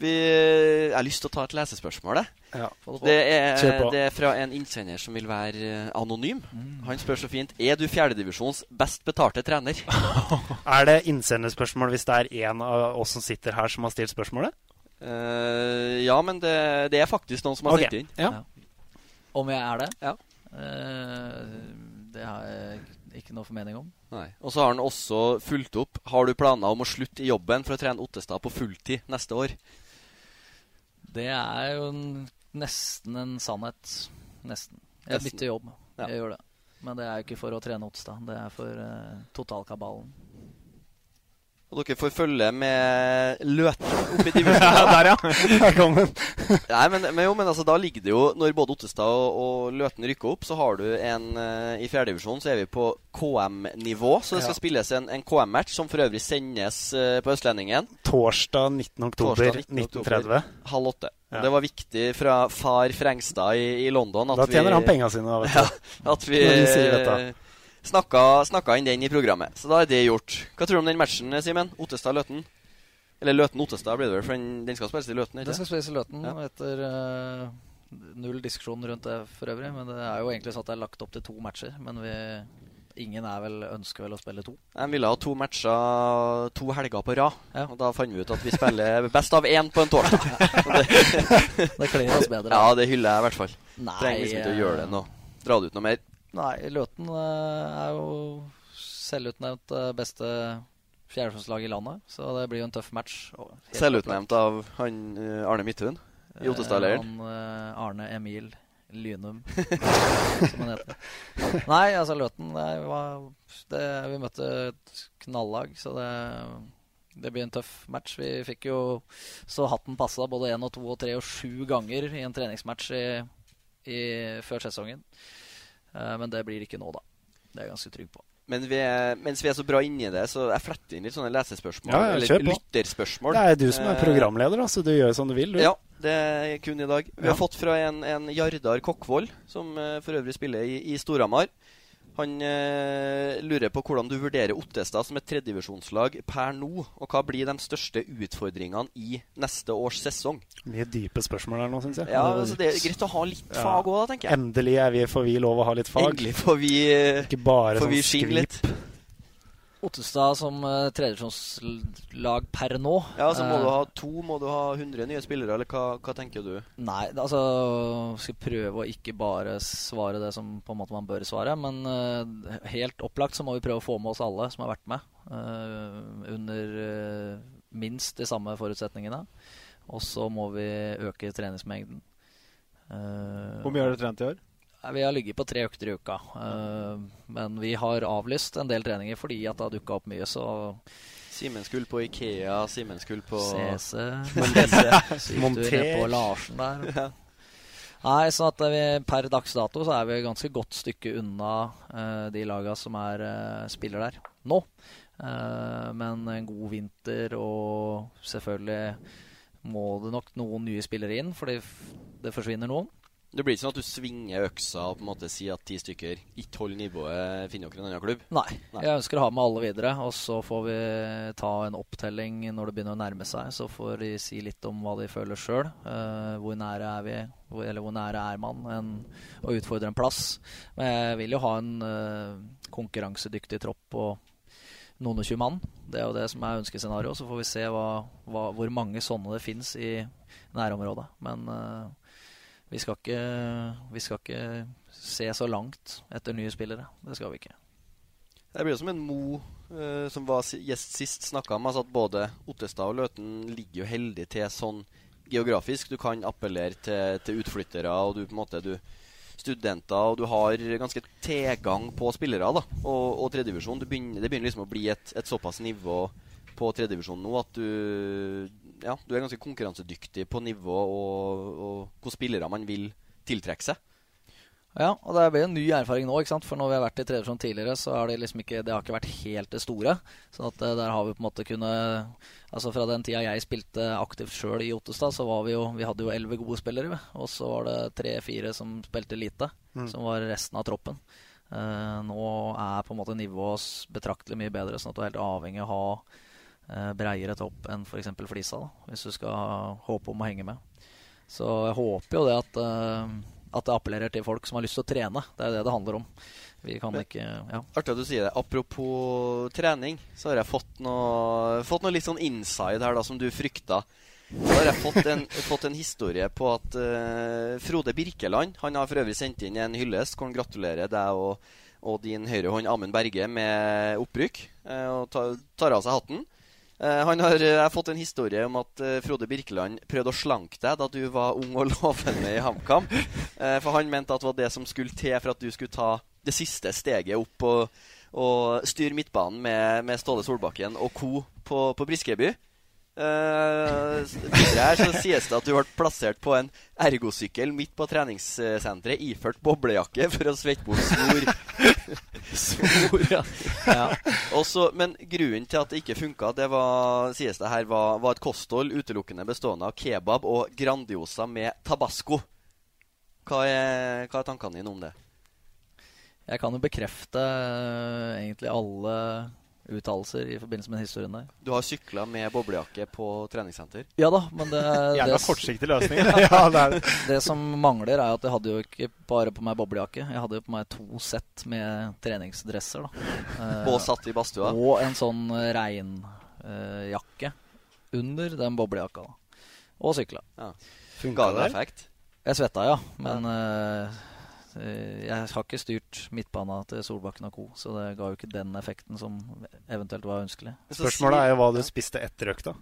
Vi, jeg har lyst til å ta et lesespørsmål. Ja. Det, er, det, er, fra en innsender som vil være eh, anonym. Mm. Han spør så fint Er du fjerdedivisjons best betalte trener. er det innsenderspørsmål hvis det er en av oss som sitter her, som har stilt spørsmålet? Uh, ja, men det, det, er faktisk noen som har okay. sendt inn. Ja. Ja. Om jeg er det? Ja. Uh, det har jeg ikke noe formening om. Nei. Og så har han også fulgt opp. Har du planer om å slutte i jobben for å trene Ottestad på fulltid neste år? Det er jo nesten en sannhet. Nesten. Jeg bytter jobb. Ja. Jeg gjør det. Men det er jo ikke for å trene Ottestad. Det er for uh, totalkabalen. Og dere får følge med Løten opp i divisjonen. ja, der, ja. Velkommen. Nei, men, men, jo, men altså, da ligger det jo Når både Ottestad og, og Løten rykker opp, så har du en uh, I fjerdedivisjon så er vi på KM-nivå. Så det skal ja. spilles en, en KM-match, som for øvrig sendes uh, på Østlendingen. Torsdag 19. oktober 1930. Halv åtte. Ja. Det var viktig fra far Frengstad i, i London at Da tjener vi, han penga sine, vet du. Ja, at vi, snakka, snakka inn den i programmet. Så da er det gjort. Hva tror du om den matchen, Simen? Ottestad-Løten? Eller Løten-Ottestad blir det vel, for den, den skal spilles i Løten? ikke? Den skal spilles i Løten ja. etter uh, null diskusjon rundt det for øvrig. Men det er jo egentlig sånn at det er lagt opp til to matcher. Men vi, ingen vel, ønsker vel å spille to. De ville ha to matcher to helger på rad. Ja. Og da fant vi ut at vi spiller best av én på en torsdag. det det kler oss bedre. Ja, det hyller jeg i hvert fall. Nei, Trenger liksom ikke å gjøre det nå. Dra det ut noe mer. Nei, Løten uh, er jo selvutnevnt beste fjerdeplasslag i landet, så det blir jo en tøff match. Selvutnevnt av han eh, Arne Midthun i eh, Ottestad-leiren? Arne Emil Lynum, som han heter. Nei, altså Løten det var, det, Vi møtte et knallag, så det, det blir en tøff match. Vi fikk jo så hatten passa både én og to og tre og sju ganger i en treningsmatch i, i, før sesongen. Uh, men det blir ikke nå, da. Det er jeg ganske trygg på. Men vi er, mens vi er så bra inni det, så jeg fletter inn litt sånne lesespørsmål. Ja, eller lytterspørsmål. Det er du som er eh, programleder, da, så du gjør som du vil, du. Ja, det er kun i dag. Vi ja. har fått fra en, en Jardar Kokkvold, som uh, for øvrig spiller i, i Storhamar. Han eh, lurer på hvordan du vurderer Ottestad som et tredjevisjonslag per nå, og hva blir de største utfordringene i neste års sesong? Mye dype spørsmål her nå, syns jeg. Ja, altså Det er greit å ha litt ja. fag òg, tenker jeg. Endelig er vi, får vi lov å ha litt fag. Endelig får vi, Ikke bare får sånn vi skvip. litt. Ottestad som uh, tredjevisjonslag per nå. Ja, så Må uh, du ha to? Må du ha 100 nye spillere, eller hva, hva, tenker du? Nei, altså Skal prøve å ikke bare svare det som på en måte man bør svare. Men uh, helt opplagt så må vi prøve å få med oss alle som har vært med. under minst de samme forutsetningene. Og så må vi øke treningsmengden. Hvor mye har du trent i år? Vi har ligget på tre økter i uka. Uh, men vi har avlyst en del treninger fordi at det har dukka opp mye, så Simenskull på Ikea, Simenskull på CC. Monter på Larsen der. Ja. Nei, så at vi, Per dags dato så er vi ganske godt stykke unna uh, de laga som er uh, spiller der nå. men en god vinter, og selvfølgelig må det nok noen nye spillere inn, fordi det forsvinner noen. Det blir ikke sånn at du svinger øksa og på en måte sier at ti stykker ikke holder nivået, finner dere en annen klubb? Nei. Nei. Jeg ønsker å ha med alle videre. Og så får vi ta en opptelling når det begynner å nærme seg. Så får de si litt om hva de føler sjøl. Uh, eh, hvor nære er vi, hvor, eller hvor nære er man en, å utfordre en plass. Men jeg vil jo ha en uh, konkurransedyktig tropp på noen og tjue mann. Det er jo det som er ønskescenarioet. Så får vi se hva, hva, hvor mange sånne det fins i nærområdet. Men uh, vi skal, ikke, vi skal ikke se så langt etter nye spillere. Det skal vi ikke. Det blir jo som en Mo uh, som var gjest sist, snakka om. Altså at både Ottestad og Løten ligger jo heldig til sånn geografisk. Du kan appellere til, til utflyttere og du på en måte du, studenter, og du har ganske tilgang på spillere. da, Og, og tredjedivisjon. Det begynner liksom å bli et, et såpass nivå på tredjedivisjon nå at du ja, du er ganske konkurransedyktig på nivå og, og hvor spillere man vil tiltrekke seg. Ja, og det blir en ny erfaring nå. ikke sant? For når vi har vært i tredje tidligere, så har det liksom ikke det har ikke vært helt det store. sånn at eh, der har vi på en måte kunnet Altså Fra den tida jeg spilte aktivt sjøl i Ottestad, så var vi jo Vi hadde jo elleve gode spillere. Og så var det tre-fire som spilte lite. Mm. Som var resten av troppen. Uh, nå er på en måte nivået betraktelig mye bedre, sånn at du er helt avhengig av å ha eh, breiere topp enn f.eks. Flisa, da, hvis du skal håpe om å henge med. Så jeg håper jo det at, eh, at det appellerer til folk som har lyst til å trene. Det er det det handler om. Vi kan Men, ikke ja. Artig at du sier det. Apropos trening, så har jeg fått noe, fått noe litt sånn inside her da, som du frykta. Så har jeg fått en, fått en historie på at uh, Frode Birkeland Han har for øvrig sendt inn en hyllest hvor han gratulerer deg og, og din høyre hånd Amund Berge med opprykk. Uh, og tar, tar av seg hatten. Uh, han har uh, fått en historie om at uh, Frode Birkeland prøvde å slanke deg da du var ung og lovende i HamKam. for han mente at det var det som skulle til for at du skulle ta det siste steget opp og, og styre midtbanen med, med Ståle Solbakken og co. på, på Briskeby. Uh, her så sies det at du ble plassert på en ergosykkel midt på treningssenteret iført boblejakke for å svette bort snor. snor ja. ja. Også, men grunnen til at det ikke funka, det var, sies det her, var, var, et kosthold utelukkende bestående av kebab og Grandiosa med tabasco. Hva er, hva er tankene dine om det? Jeg kan jo bekrefte uh, egentlig alle uttalelser i forbindelse med historien der. Du har sykla med boblejakke på treningssenter? Ja da, men det det- kortsiktig løsning. ja, det er det. Som mangler, er at jeg hadde jo ikke bare på meg boblejakke. Jeg hadde jo på meg to sett med treningsdresser. da Eh, Og satt i badstua? Og en sånn regnjakke under den boblejakka. da Og sykla. Ja. Funka det det? Jeg svetta, ja. Men ja. eh, jeg har ikke styrt midtbana til Solbakken og co., så det ga jo ikke den effekten som eventuelt var ønskelig. Spørsmålet er jo hva du spiste etter økta.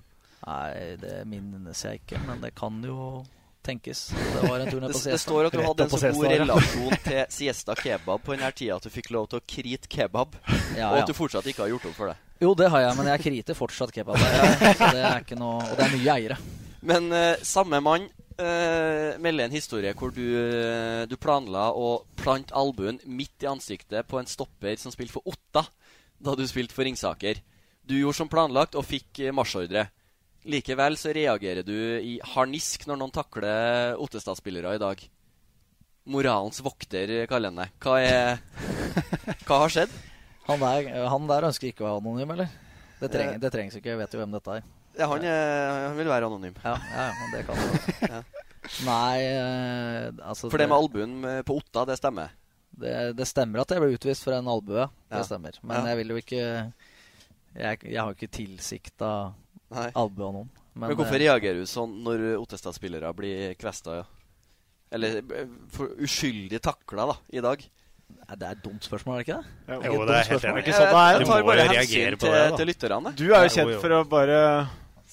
Nei, det minnes jeg ikke, men det kan jo tenkes. Det var en tur ned på Siesta. det står at du hadde en så god relasjon til Siesta kebab på denne tida at du fikk lov til å krite kebab, Ja, og at du fortsatt ikke har gjort opp for det. Jo, det har jeg, men jeg kriter fortsatt kebab. det er ikke noe Og det er nye eiere. Men eh, samme mann eh, melder en historie hvor du, eh, du planla å plante albuen midt i ansiktet på en stopper som spilte for Otta da du spilte for Ringsaker. Du gjorde som planlagt og fikk eh, marsjordre. Likevel så reagerer du i harnisk når noen takler Ottestad-spillere i dag. Moralens vokter, kaller han deg. Hva, er, hva har skjedd? Han der, han der ønsker ikke å være anonym, eller? Det, treng, det trengs ikke, jeg vet jo hvem dette er. Ja, han, er, han vil være anonym. Ja, ja men det kan du. Nei, eh, altså For det med albuen eh, på Otta, det stemmer? Det, det stemmer at jeg ble utvist for en albue. Det Ja. stemmer. Men Ja. jeg vil jo ikke Jeg, jeg har ikke tilsikta av noen. Men, hvorfor eh, reagerer du sånn når Ottestad-spillere blir kvesta? Ja? Eller eh, for uskyldig takla da, i dag? Det er et dumt spørsmål, er det ikke det? Jo, Jo, det er helt enig. Sånn det er. Jeg Du må bare jo hensyn reagere på til, det, da. til lytterne. Du er Jo, kjent for å bare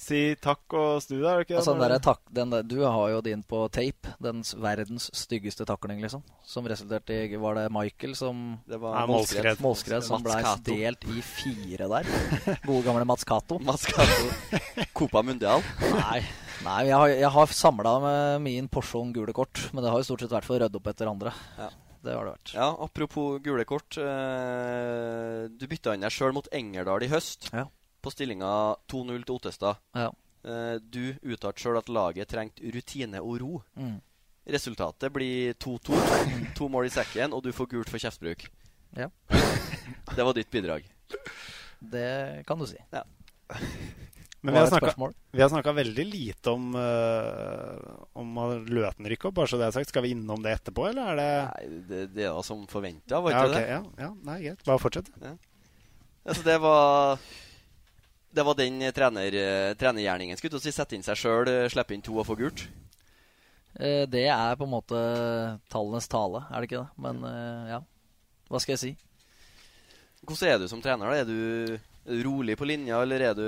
si takk og snu deg, er det ikke det? Altså, den der, du- tak, den der, du har jo din på tape. Den verdens styggeste takling, liksom. Som resulterte i Var det Michael som Det var Ja, Målskred. Målskred. Målskred som ble delt i fire der. Gode gamle Mats Cato. Mats Cato. Copa Mundial. Nei, nei jeg har, jeg har samla med min porsjon gule kort. Men det har jo stort sett vært for å rydde opp etter andre. Ja. Det har det vært. Ja, Apropos gule kort. Eh, du bytta inn deg sjøl mot Engerdal i høst. Ja. På stillinga 2-0 til Ottestad. Ja. Eh, du uttalte sjøl at laget trengte rutine og ro. Mm. Resultatet blir 2-2. To mål i sekken, og du får gult for kjeftbruk. Ja. Det var ditt bidrag. Det kan du si. Ja. Men vi har snakka, veldig lite om uh, Om Løten rykker opp, bare så det er sagt. Skal vi innom det etterpå, eller er det Nei, det, det var som forventa, var ja, okay, det? Ja, ja, nei, greit. Bare fortsett. Altså, det var Det var den trener, trenergjerningen. Skulle til å sette inn seg sjøl, slippe inn to og få gult. Eh, Det er på en måte tallenes tale, er det ikke det? Men eh, ja, hva skal jeg si? Hvordan er du som trener? da? Er du, er du rolig på linja, eller er du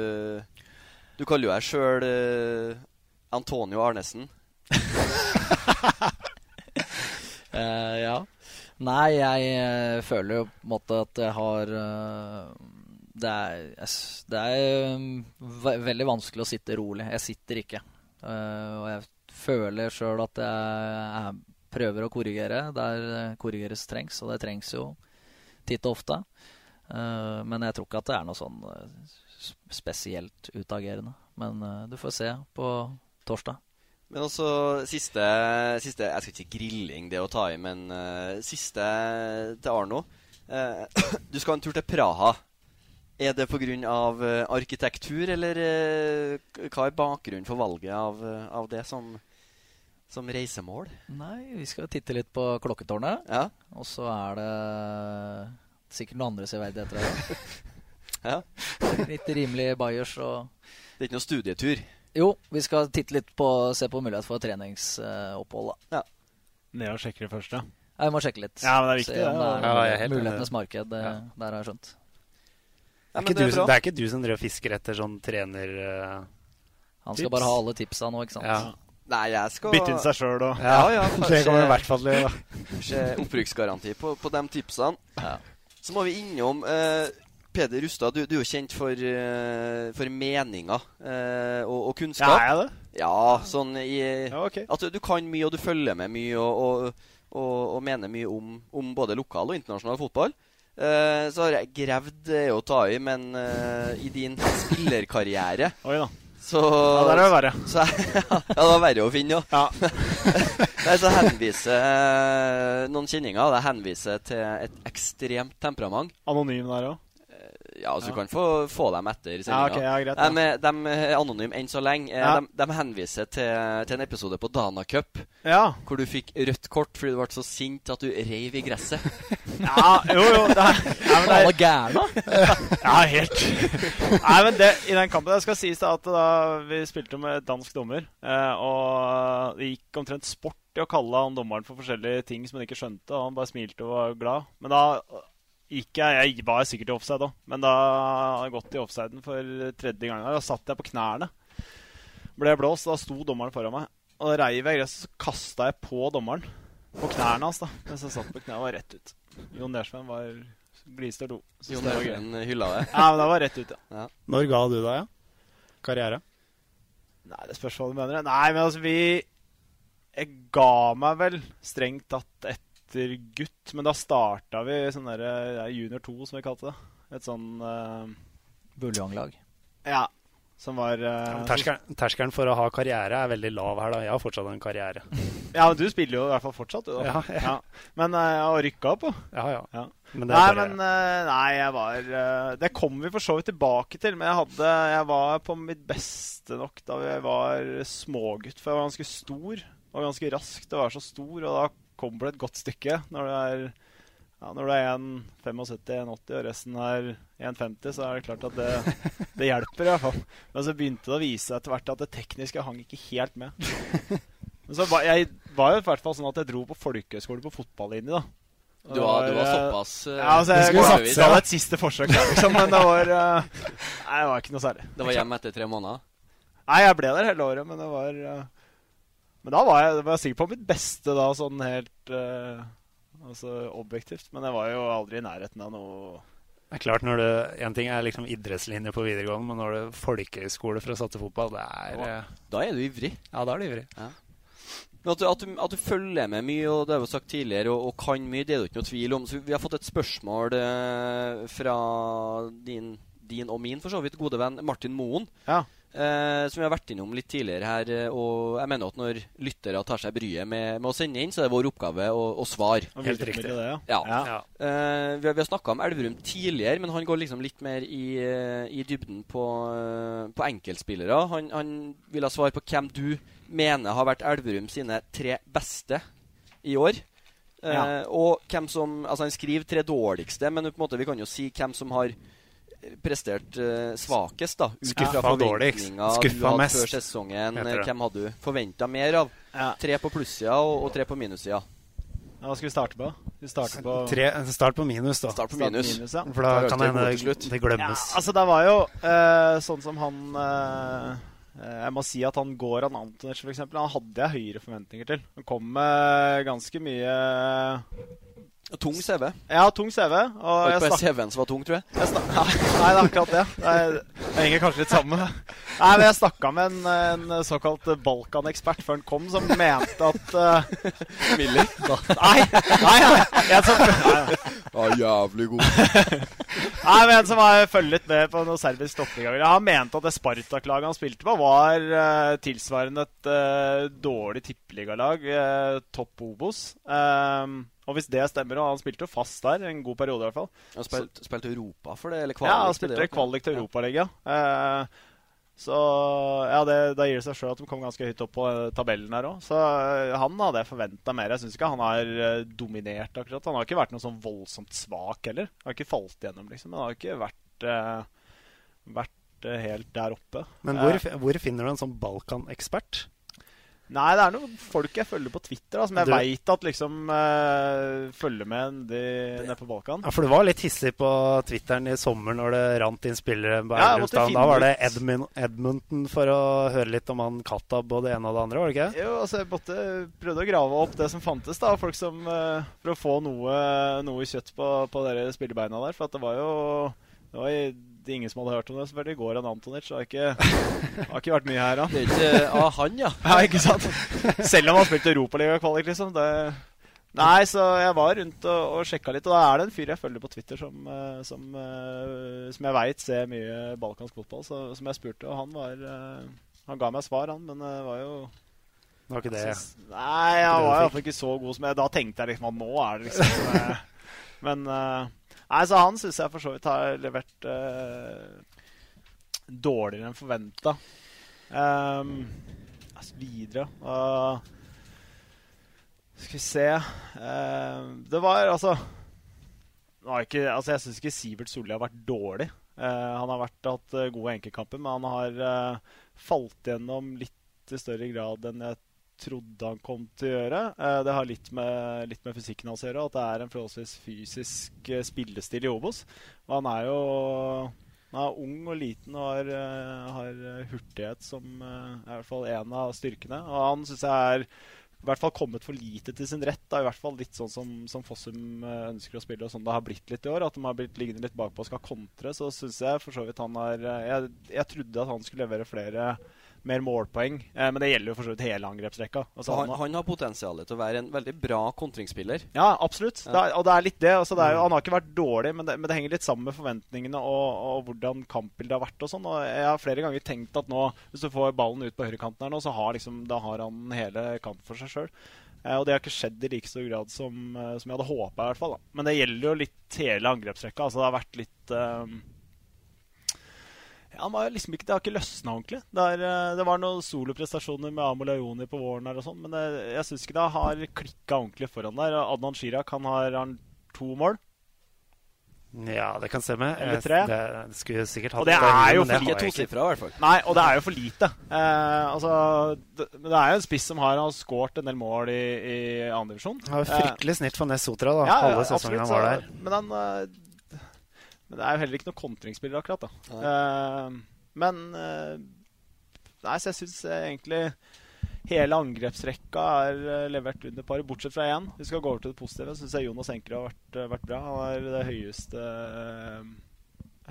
Du kaller jo deg sjøl Antonio Arnesen. uh, ja. Nei, jeg eh, føler jo på en måte at jeg har eh, Det er, det er um, ve veldig vanskelig å sitte rolig. Jeg sitter ikke. Eh, og jeg føler sjøl at jeg, jeg prøver å korrigere der korrigeres trengs, og det trengs jo titt og ofte. Eh, men jeg tror ikke at det er noe sånn eh, spesielt utagerende. Men du får se på torsdag. Men også siste, siste Jeg skal ikke si grilling, det å ta i, men uh, siste til Arno. Uh, du skal en tur til Praha. Er det pga. Uh, arkitektur, eller eh, hva er bakgrunnen for valget av, eh, av det som, som reisemål? Nei, vi skal titte litt på klokketårnet. Ja. Og så er det sikkert noen andre severdigheter der. Ja. Litt rimelig bayers og Det er ikke noen studietur? Jo, vi skal titte litt på se på mulighet for treningsopphold, da. Ned og sjekke det først, ja. Ja, vi må sjekke litt. Ja, men det er viktig, Se om det er Ja, jeg er mulighetenes marked. Det, Der har jeg skjønt. Ja, Det er, ikke det du, det er ikke du som driver og fisker etter sånn trener... Uh, Han skal Tips. bare ha alle tipsa nå, ikke sant? Ja. Nei, jeg skal Bytte inn seg sjøl og Ja, ja, det kommer i hvert fall til å gjøre. Kanskje opprykksgaranti på, på de tipsene. Ja. Så må vi innom uh, Peder Rustad, du, du er jo kjent for, uh, for meninger uh, og, og Ja, jeg er jeg det? Ja, sånn i Ja, ok. At du, du kan mye, og du følger med mye, og, og, og, og mener mye om, om både lokal og internasjonal fotball. Eh, så har jeg gravd er å ta i, men uh, i din spillerkarriere Oi da. så Ja, der er det verre. Så, ja, det var verre å finne, jo Ja. Nei, så henviser uh, noen kjenninger. Det henviser til et ekstremt temperament. Anonym der òg. Ja, altså Ja. Du kan få, få dem etter Ja, ok, ja, greit, de, de er anonyme enn så lenge. Eh, Ja. De, de henviser til, til en episode på Dana Cup Ja. hvor du fikk rødt kort fordi du ble så sint at du reiv i gresset. Ja, jo, jo. Det er, ja, men det er, da? Ja, helt. Nei, men det, I den kampen det skal sies da at da vi spilte med dansk dommer, eh, og det gikk omtrent sport å kalle han dommeren for forskjellige ting som han ikke skjønte, og han bare smilte og var glad. Men da gikk jeg Jeg var sikkert i offside òg, men da hadde jeg gått i offsiden for tredje gang. Da satt jeg på knærne. Ble blåst, da sto dommeren foran meg. Og da reiv jeg gresset, så kasta jeg på dommeren. På knærne hans, da. Mens jeg satt på knærne og var rett ut. Jon Dersven var gliste og lo. Så Jon. Dersven hylla det. Ja, men det var rett ut, ja. Ja. Når ga du deg, ja? Karriere? Nei, det spørs hva du mener. Nei, men altså, vi Jeg ga meg vel strengt tatt etter gutt, men da starta vi sånn derre junior 2, som vi kalte det. Et sånn uh, Buljonglag. Ja. Som var uh, Terskelen, terskelen for å ha karriere er veldig lav her, da. Jeg har fortsatt en karriere. Ja, men du spiller jo i hvert fall fortsatt, du. Da. Ja, ja. Men uh, jeg har rykka opp, jo. Ja, ja. Ja. Men det nei, er men uh, Nei, jeg var eh, Det kommer vi for så vidt tilbake til. Men jeg hadde Jeg var på mitt beste nok da jeg var smågutt. For jeg var ganske stor. Og ganske rask til å være så stor. Og da kommer du et godt stykke. Når du er ja, Når du er 1,75-1,80 og resten er 1,50, så er det klart at det, det hjelper. i hvert fall Men så begynte det å vise seg etter hvert at det tekniske hang ikke helt med. Men så var, jeg var jo i hvert fall sånn at jeg dro på folkehøyskole på fotballinje, da. Du var, du var såpass eh, ja, altså, jeg satse. satse. hadde et siste forsøk der, liksom, men det var uh, Nei, det var ikke noe særlig. Det var hjem etter tre måneder? Nei, jeg ble der hele året, men det var eh, Men da var jeg, var jeg sikkert på mitt beste, da, sånn helt uh, Altså objektivt. Men jeg var jo aldri i nærheten av noe Det er klart når du, En ting er liksom idrettslinje på videregående, men når du er folkehøyskole for å satse fotball, det er eh, Da er du ivrig. Ja, da er du ivrig. Ja. Men at du, at, du, at du følger med mye, og det har vi sagt tidligere, og, og kan mye, det er det ikke noe tvil om. Så vi har fått et spørsmål eh, fra din, din og min, for så vidt, gode venn Martin Moen. Ja. Eh, som vi har vært innom litt tidligere her. eh, Og jeg mener at når lyttere tar seg bryet med, med å sende inn, så er det vår oppgave å, å svare. Helt riktig. Det, ja. Ja. Ja. Eh, vi har, vi har snakka om Elverum tidligere, men han går liksom litt mer i, eh, i dybden på, eh, på enkeltspillere. Han, han vil ha svar på hvem du mener har vært Elverum sine tre beste i år. Eh, Ja. Og hvem som Altså, han skriver tre dårligste, men på en måte vi kan jo si hvem som har prestert uh, svakest, da. Ut Skuffa fra du Skuffa hadde mest, før sesongen. Hvem hadde du forventa mer av? Ja. Tre på plussida og, og tre på minussida. Ja, Hva skal vi starte på? Vi på Tre, start på minus, da. Start på Start på minus. minus, ja. For da da kan hende det glemmes. Ja, altså det var jo uh, sånn som han eh, eh, Jeg må si at han Goran Antonic, for eksempel, han hadde jeg høyere forventninger til. Han kom med ganske mye Tung CV. Ja, tung CV. Det Og var jeg ikke bare CV-en som var tung, tror jeg. jeg Nei, det er akkurat det. Det, er, det henger kanskje litt sammen. Nei, men Jeg snakka med en, en såkalt Balkan-ekspert før han kom, som mente at uh, Miller? Nei, nei, nei, en som. Ja, jævlig god. Nei, men en som har følger litt med på noen serbisk toppliga. Han mente at det Spartak-laget han spilte på, var uh, tilsvarende et uh, dårlig tippeligalag. Uh, topp Obos. Um, og hvis det stemmer, og han spilte jo fast der en god periode i hvert fall Han spilte spilt Europa for det? Eller Ja, han spilte kvalik til Europaligaen. Uh, så ja, det, da gir det seg sjøl at de kom ganske høyt opp på eh, tabellen her òg. Så eh, han hadde jeg forventa mer. Jeg syns ikke han har eh, dominert akkurat. Han har ikke vært noe sånn voldsomt svak heller. Han har ikke falt igjennom, liksom. Han har ikke vært, eh, vært eh, helt der oppe. Men hvor, Eh, hvor finner du en sånn Balkan-ekspert? Nei, det er noen folk jeg følger på Twitter, da, som jeg veit at liksom eh, følger med de, nede på Balkan. Ja, For du var litt hissig på Twitteren i sommer når det rant inn spillere på Ja, måtte Da var det Edmund, Edmundton for å høre litt om han Katab og det ene og det andre, var det ikke? Jo, altså jeg måtte prøvde å grave opp det som fantes, da. Folk som, eh, for å få noe, noe kjøtt på, på dere spillebeina der. For at det var jo det var i- det ingen som hadde hørt om det. Selvfølgelig går Goran Antonic. Har ikke, har ikke vært mye her, da. Det er ikke ah, han, ja. Ja, ikke sant? Selv om han spilte Europaligakvalik, liksom. Det, nei, så jeg var rundt og, og sjekka litt. Og da er det en fyr jeg følger på Twitter som, eh, som, eh, som jeg veit ser mye balkansk fotball, så, som jeg spurte. Og han var eh, Han ga meg svar, han, men det var jo Det var ikke det. jeg synes- Nei, han var iallfall ikke så god som jeg Da tenkte jeg liksom at nå er det liksom Men eh, Nei, så Han syns jeg for så vidt har levert uh, dårligere enn forventa. Um, altså videre uh, Skal vi se uh, Det var altså, var ikke, altså Jeg syns ikke Sivert Solli har vært dårlig. Uh, han har vært, hatt gode enkeltkamper, men han har falt gjennom litt i større grad enn jeg trodde han kom til å gjøre. Eh, det har litt med, litt med fysikken hans å gjøre, at det er en forholdsvis fysisk eh, spillestil i Obos. Og han er jo han er ung og liten og har, eh, har hurtighet som er i hvert fall en av styrkene. Og han syns jeg er i hvert fall kommet for lite til sin rett. Da. I hvert fall litt sånn som, som Fossum ønsker å spille, og sånn det har blitt litt i år. At de har blitt liggende litt bakpå og skal kontre. Så syns jeg for så vidt han har jeg, jeg trodde at han skulle levere flere mer målpoeng. Eh, men det gjelder jo for så vidt hele angrepsrekka. Altså, han, han, har potensial til å være en veldig bra kontringsspiller. Ja, absolutt. Ja. Det er, og det er litt det. Altså, det er jo, han har ikke vært dårlig, men det, men det henger litt sammen med forventningene og, og hvordan kampbildet har vært. og sånn. Og Jeg har flere ganger tenkt at nå, hvis du får ballen ut på høyrekanten her nå, så har, liksom, da har han hele kampen for seg sjøl. Eh, og det har ikke skjedd i like stor grad som, eh, som jeg hadde håpa. i hvert fall. Men det gjelder jo litt hele angrepsrekka. Altså, det har vært litt uh, han var liksom ikke, Det har ikke løsna ordentlig. Det, er, eh, det, var noen soloprestasjoner med Amo Leoni på våren her og sånn, men det, jeg syns ikke det har klikka ordentlig foran der. Adnan Shirak han har, han to mål. Ja, det kan stemme. Eller tre. Det, det skulle sikkert hatt Og det er jo for lite. Tosifra, i hvert fall. Nei, og det er jo for lite. Eh, altså, det, det, er jo en spiss som har, har skåret en del mål i, i andredivisjon. Har fryktelig snilt for Ness Sotra, da. Ja, Alle sesongene han var der. Men han eh, men det er jo heller ikke noe kontringsspiller, akkurat. da. Uh, men uh, Nei, så jeg syns egentlig hele angrepsrekka er levert under paret, bortsett fra én. Vi skal gå over til det positive. Syns jeg Jonas Enker har vært, vært, bra. Han er det høyeste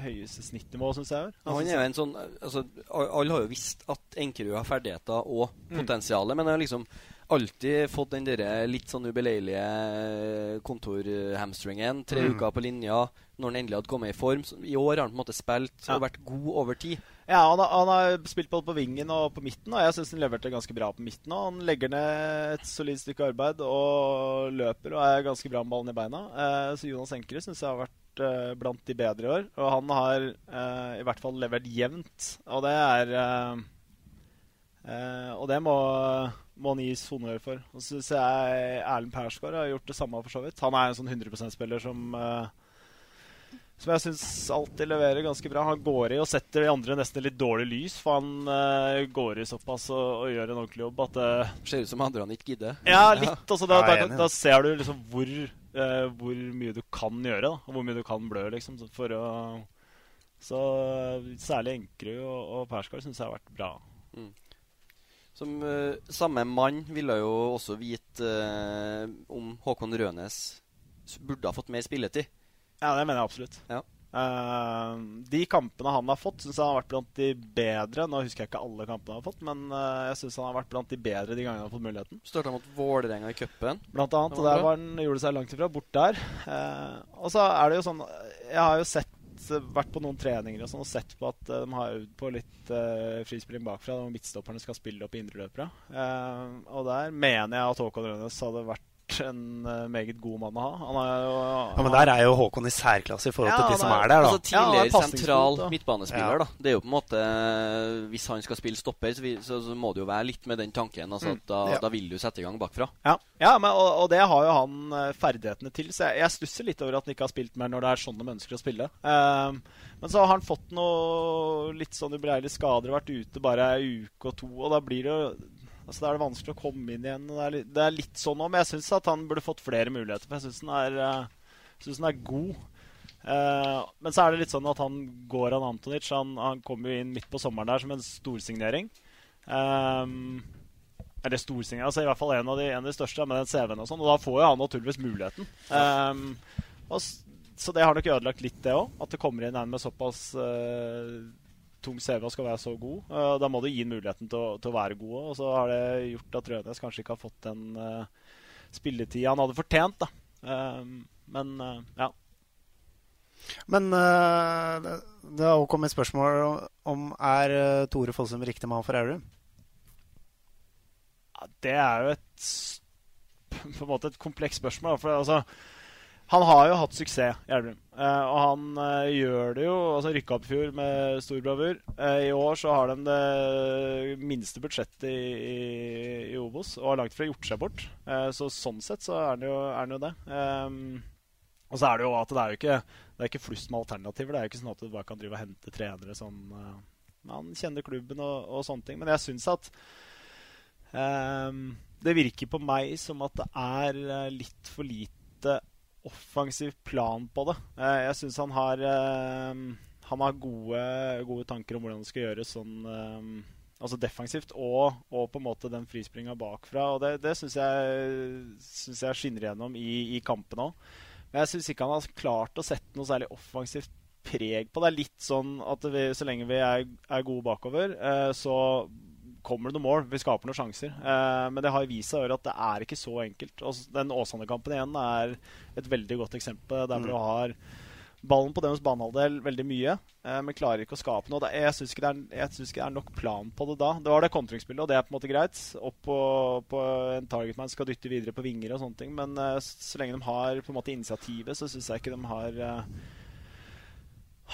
høyeste snittnivået, syns jeg. Han er jo en sånn, altså, Alle har jo visst at Enkerud har ferdigheter og potensialet potensial, mm. men det er liksom alltid fått den der litt sånn ubeleilige kontorhamstringen. Tre mm. uker på linja når han endelig hadde kommet i form. I år har han på en måte spilt og vært god over tid. Ja, han har, han har, spilt både på vingen og på midten, og jeg syns han leverte ganske bra på midten. Og han legger ned et solid stykke arbeid og løper og er ganske bra med ballen i beina. Eh, så Jonas Enkerud syns jeg har vært eh, blant de bedre i år. Og han har eh, i hvert fall levert jevnt, og det er eh, eh, Og det må må han gis honnør for. Og så ser jeg Erlend Persgaard har gjort det samme, for så vidt. Han er en sånn 100 %-spiller som eh, som jeg syns alltid leverer ganske bra. Han går i og setter de andre nesten litt dårlig lys, for han eh, går i såpass og, og, gjør en ordentlig jobb at uh, Ser ut som andre han ikke gidder. Ja, litt. Altså, da, da, da, ser du liksom hvor, uh, hvor, mye du kan gjøre, da, og hvor mye du kan blø, liksom. For å, så særlig Enkerud og, og Persgaard syns jeg har vært bra. Mm. Som Samme mann ville jo også vite om Håkon Rønes burde ha fått mer spilletid. Ja, det mener jeg absolutt. Ja. Uh, de kampene han har fått, syns jeg han har vært blant de bedre. Nå husker jeg ikke alle kampene han har fått, men uh, jeg syns han har vært blant de bedre de gangene han har fått muligheten. Starta mot Vålerenga i cupen. Blant annet. Og der var han, gjorde det seg langt ifra. Bort der. Uh, og så er det jo sånn Jeg har jo sett vært på noen treninger og, sånn, og sett på at de har øvd på litt uh, frispilling bakfra. Når midtstopperne skal spille opp indreløpere. Uh, og der mener jeg at Håkon Rønnes hadde vært en uh, meget god mann å ha. Han er jo, ja, Men der er jo Håkon i særklasse i forhold ja, til de som er, der. da altså, Tidligere ja, sentral midtbanespiller. da Det er jo på en måte Hvis han skal spille stopper, så, så, så må det jo være litt med den tanken. Altså, mm. da, da, vil du sette i gang bakfra. Ja, men, og, og, det har jo han uh, ferdighetene til. Så jeg, jeg, stusser litt over at han ikke har spilt mer når det er sånn de ønsker å spille. Um, men så har han fått noe litt sånn ubreilige skader, vært ute bare ei uke og to, og da blir det jo Altså, da er det vanskelig å komme inn igjen. Det er det er litt sånn òg, men jeg syns at han burde fått flere muligheter. For jeg syns han, han, er god. Uh, men så er det litt sånn at han Goran Antonic han, han kom jo inn midt på sommeren der som en storsignering. Um, eller storsignering, altså i hvert fall en av de, en av de største med den CV-en og sånn. Og da får jo han naturligvis muligheten. Um, og, så det har nok ødelagt litt, det òg. At det kommer inn en med såpass uh, tung CV og skal være så god. Uh, da må du gi ham muligheten til å, til å, være god. Og så har det gjort at Rødnes kanskje ikke har fått den uh, spilletida han hadde fortjent. da. Uh, men ja. Men det, det har også kommet spørsmål om er Tore Fossum riktig mann for Aurum? Ja, det er jo et på en måte et komplekst spørsmål. For altså Han har jo hatt suksess Elverum. Uh, og han uh, gjør det jo altså Rykka opp i fjor med stor bravur. Uh, I år så har de det minste budsjettet i, i, i Obos og har langt fra gjort seg bort. så sånn sett så er det jo, det, jo det. Um, og så er det jo at det er jo ikke, det er ikke flust med alternativer. Det er jo ikke sånn at du bare kan drive og hente trenere sånn Man kjenner klubben og, og sånne ting. Men jeg syns at um, det virker på meg som at det er litt for lite offensiv plan på det. Eh, jeg syns han har eh, Han har gode, gode, tanker om hvordan det skal gjøres sånn eh, altså defensivt, og, og, på en måte den frispringa bakfra. og Det, det syns jeg, synes jeg skinner gjennom i, i kampene òg. Men jeg syns ikke han har klart å sette noe særlig offensivt preg på. Det er litt sånn at vi, så lenge vi er, er gode bakover, så kommer det noen mål. Vi skaper noen sjanser. Eh, men det har vist seg at det er ikke så enkelt. Og den Åsane-kampen igjen er et veldig godt eksempel der mm. du har ballen på deres banehalvdel veldig mye, eh, men klarer ikke å skape noe. Jeg syns ikke, ikke, det er nok plan på det da. Det var det kontringsspillet, og det er på en måte greit. Opp på, på en targetman skal dytte videre på vinger og sånne ting. Men eh, så lenge de har på en måte initiativet, så syns jeg ikke de har eh,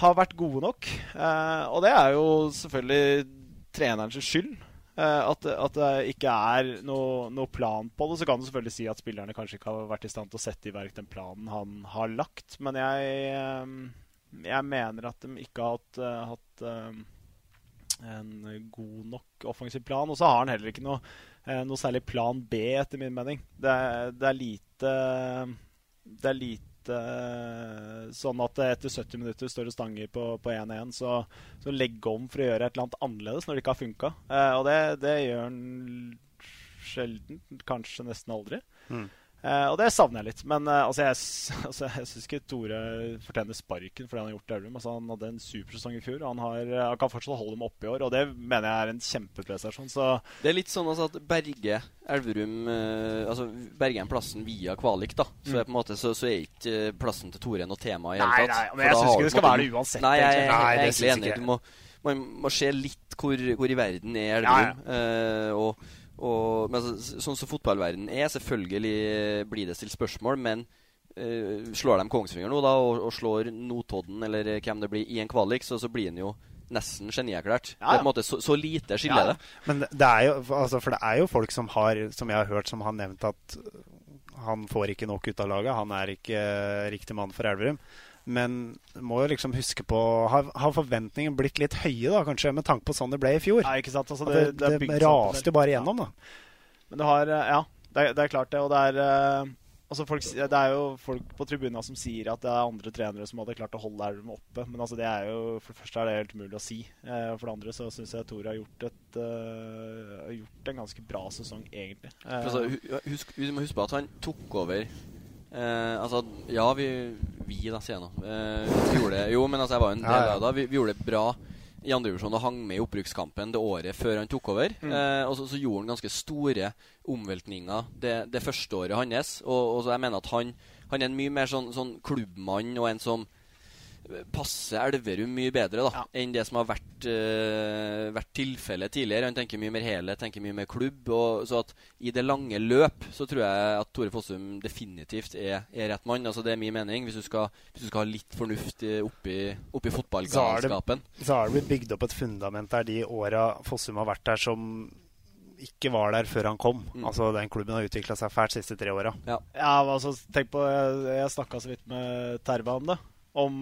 har vært gode nok. Eh, og det er jo selvfølgelig trenerens skyld. Eh, at, at, det ikke er noe, noe, plan på det. Så kan du selvfølgelig si at spillerne kanskje ikke har vært i stand til å sette i verk den planen han har lagt. Men jeg, eh, jeg mener at de ikke har hatt, eh, hatt en god nok offensiv plan. Og så har han heller ikke noe, noe særlig plan B, etter min mening. Det, det er lite Det er lite sånn at etter 70 minutter står det stanger på 1-1, så, så legge om for å gjøre et eller annet annerledes når det ikke har funka. Uh, og det, det, gjør han sjelden, kanskje nesten aldri. Mm. Uh, og det savner jeg litt. Men uh, altså, jeg, altså, syns ikke Tore fortjener sparken for det han har gjort i Elverum. Altså, han hadde en supersesong i fjor, og han, har, han, kan fortsatt holde dem oppe i år. Og det mener jeg er en kjempeprestasjon. Så det er litt sånn altså, at Berge Elverum uh, Altså Berge en plassen via kvalik, da. Så, mm. på en måte, så, så er ikke plassen til Tore noe tema i hele tatt. Nei, men jeg syns ikke det skal være det uansett. Nei, jeg, jeg, jeg, jeg er egentlig enig. Du må, man må se litt hvor, hvor i verden er Elverum. Ja, ja. og og, men, så, sånn som fotballverden er, selvfølgelig blir det stilt spørsmål, men uh, slår de Kongsvinger nå da, og, og, slår Notodden eller hvem det blir i en kvalik, så, så blir han jo nesten genierklært. Ja, ja. Det er på en måte så, så lite skiller ja, det. Men det er jo, altså, for det er jo folk som har, som jeg har hørt, som har nevnt at han får ikke nok ut av laget. Han er ikke riktig mann for Elverum. Men må jo liksom huske på Har, har forventningene blitt litt høye, da, kanskje, med tanke på sånn det ble i fjor? Nei, ikke sant? Altså, det, det, det, det raste jo bare igjennom, da. Men det har Ja, det, er, klart det. Og det er uh, altså folk, Det er jo folk på tribunene som sier at det er andre trenere som hadde klart å holde Elverum oppe. Men altså det er jo, for det første er det helt umulig å si. Uh, for det andre så syns jeg Tore har gjort, et, uh, gjort en ganske bra sesong, egentlig. Altså, husk, du må huske på at han tok over Eh, altså, ja, vi, vi da, sier jeg nå. Eh, vi gjorde jo, men altså, jeg var en del av det. Vi, vi gjorde det bra i andredivisjon og hang med i opprykkskampen det året før han tok over. Mm. Eh, og så, så, gjorde han ganske store omveltninger det, det første året hans. Og, og, så jeg mener at han, han er en mye mer sånn, sånn klubbmann og en som passer Elverum mye bedre da, ja. enn det som har vært, uh, vært tilfellet tidligere. Han tenker mye mer helhet, tenker mye mer klubb. Og, så at i det lange løp så tror jeg at Tore Fossum definitivt er, er rett mann. Altså Det er min mening, hvis du skal, hvis du skal ha litt fornuft oppi, oppi fotballgalskapen. Så har det blitt bygd opp et fundament der de åra Fossum har vært der, som ikke var der før han kom. Mm. Altså Den klubben har utvikla seg fælt de siste tre åra. Ja. ja, altså, tenk på Jeg, jeg snakka så vidt med Terva om det om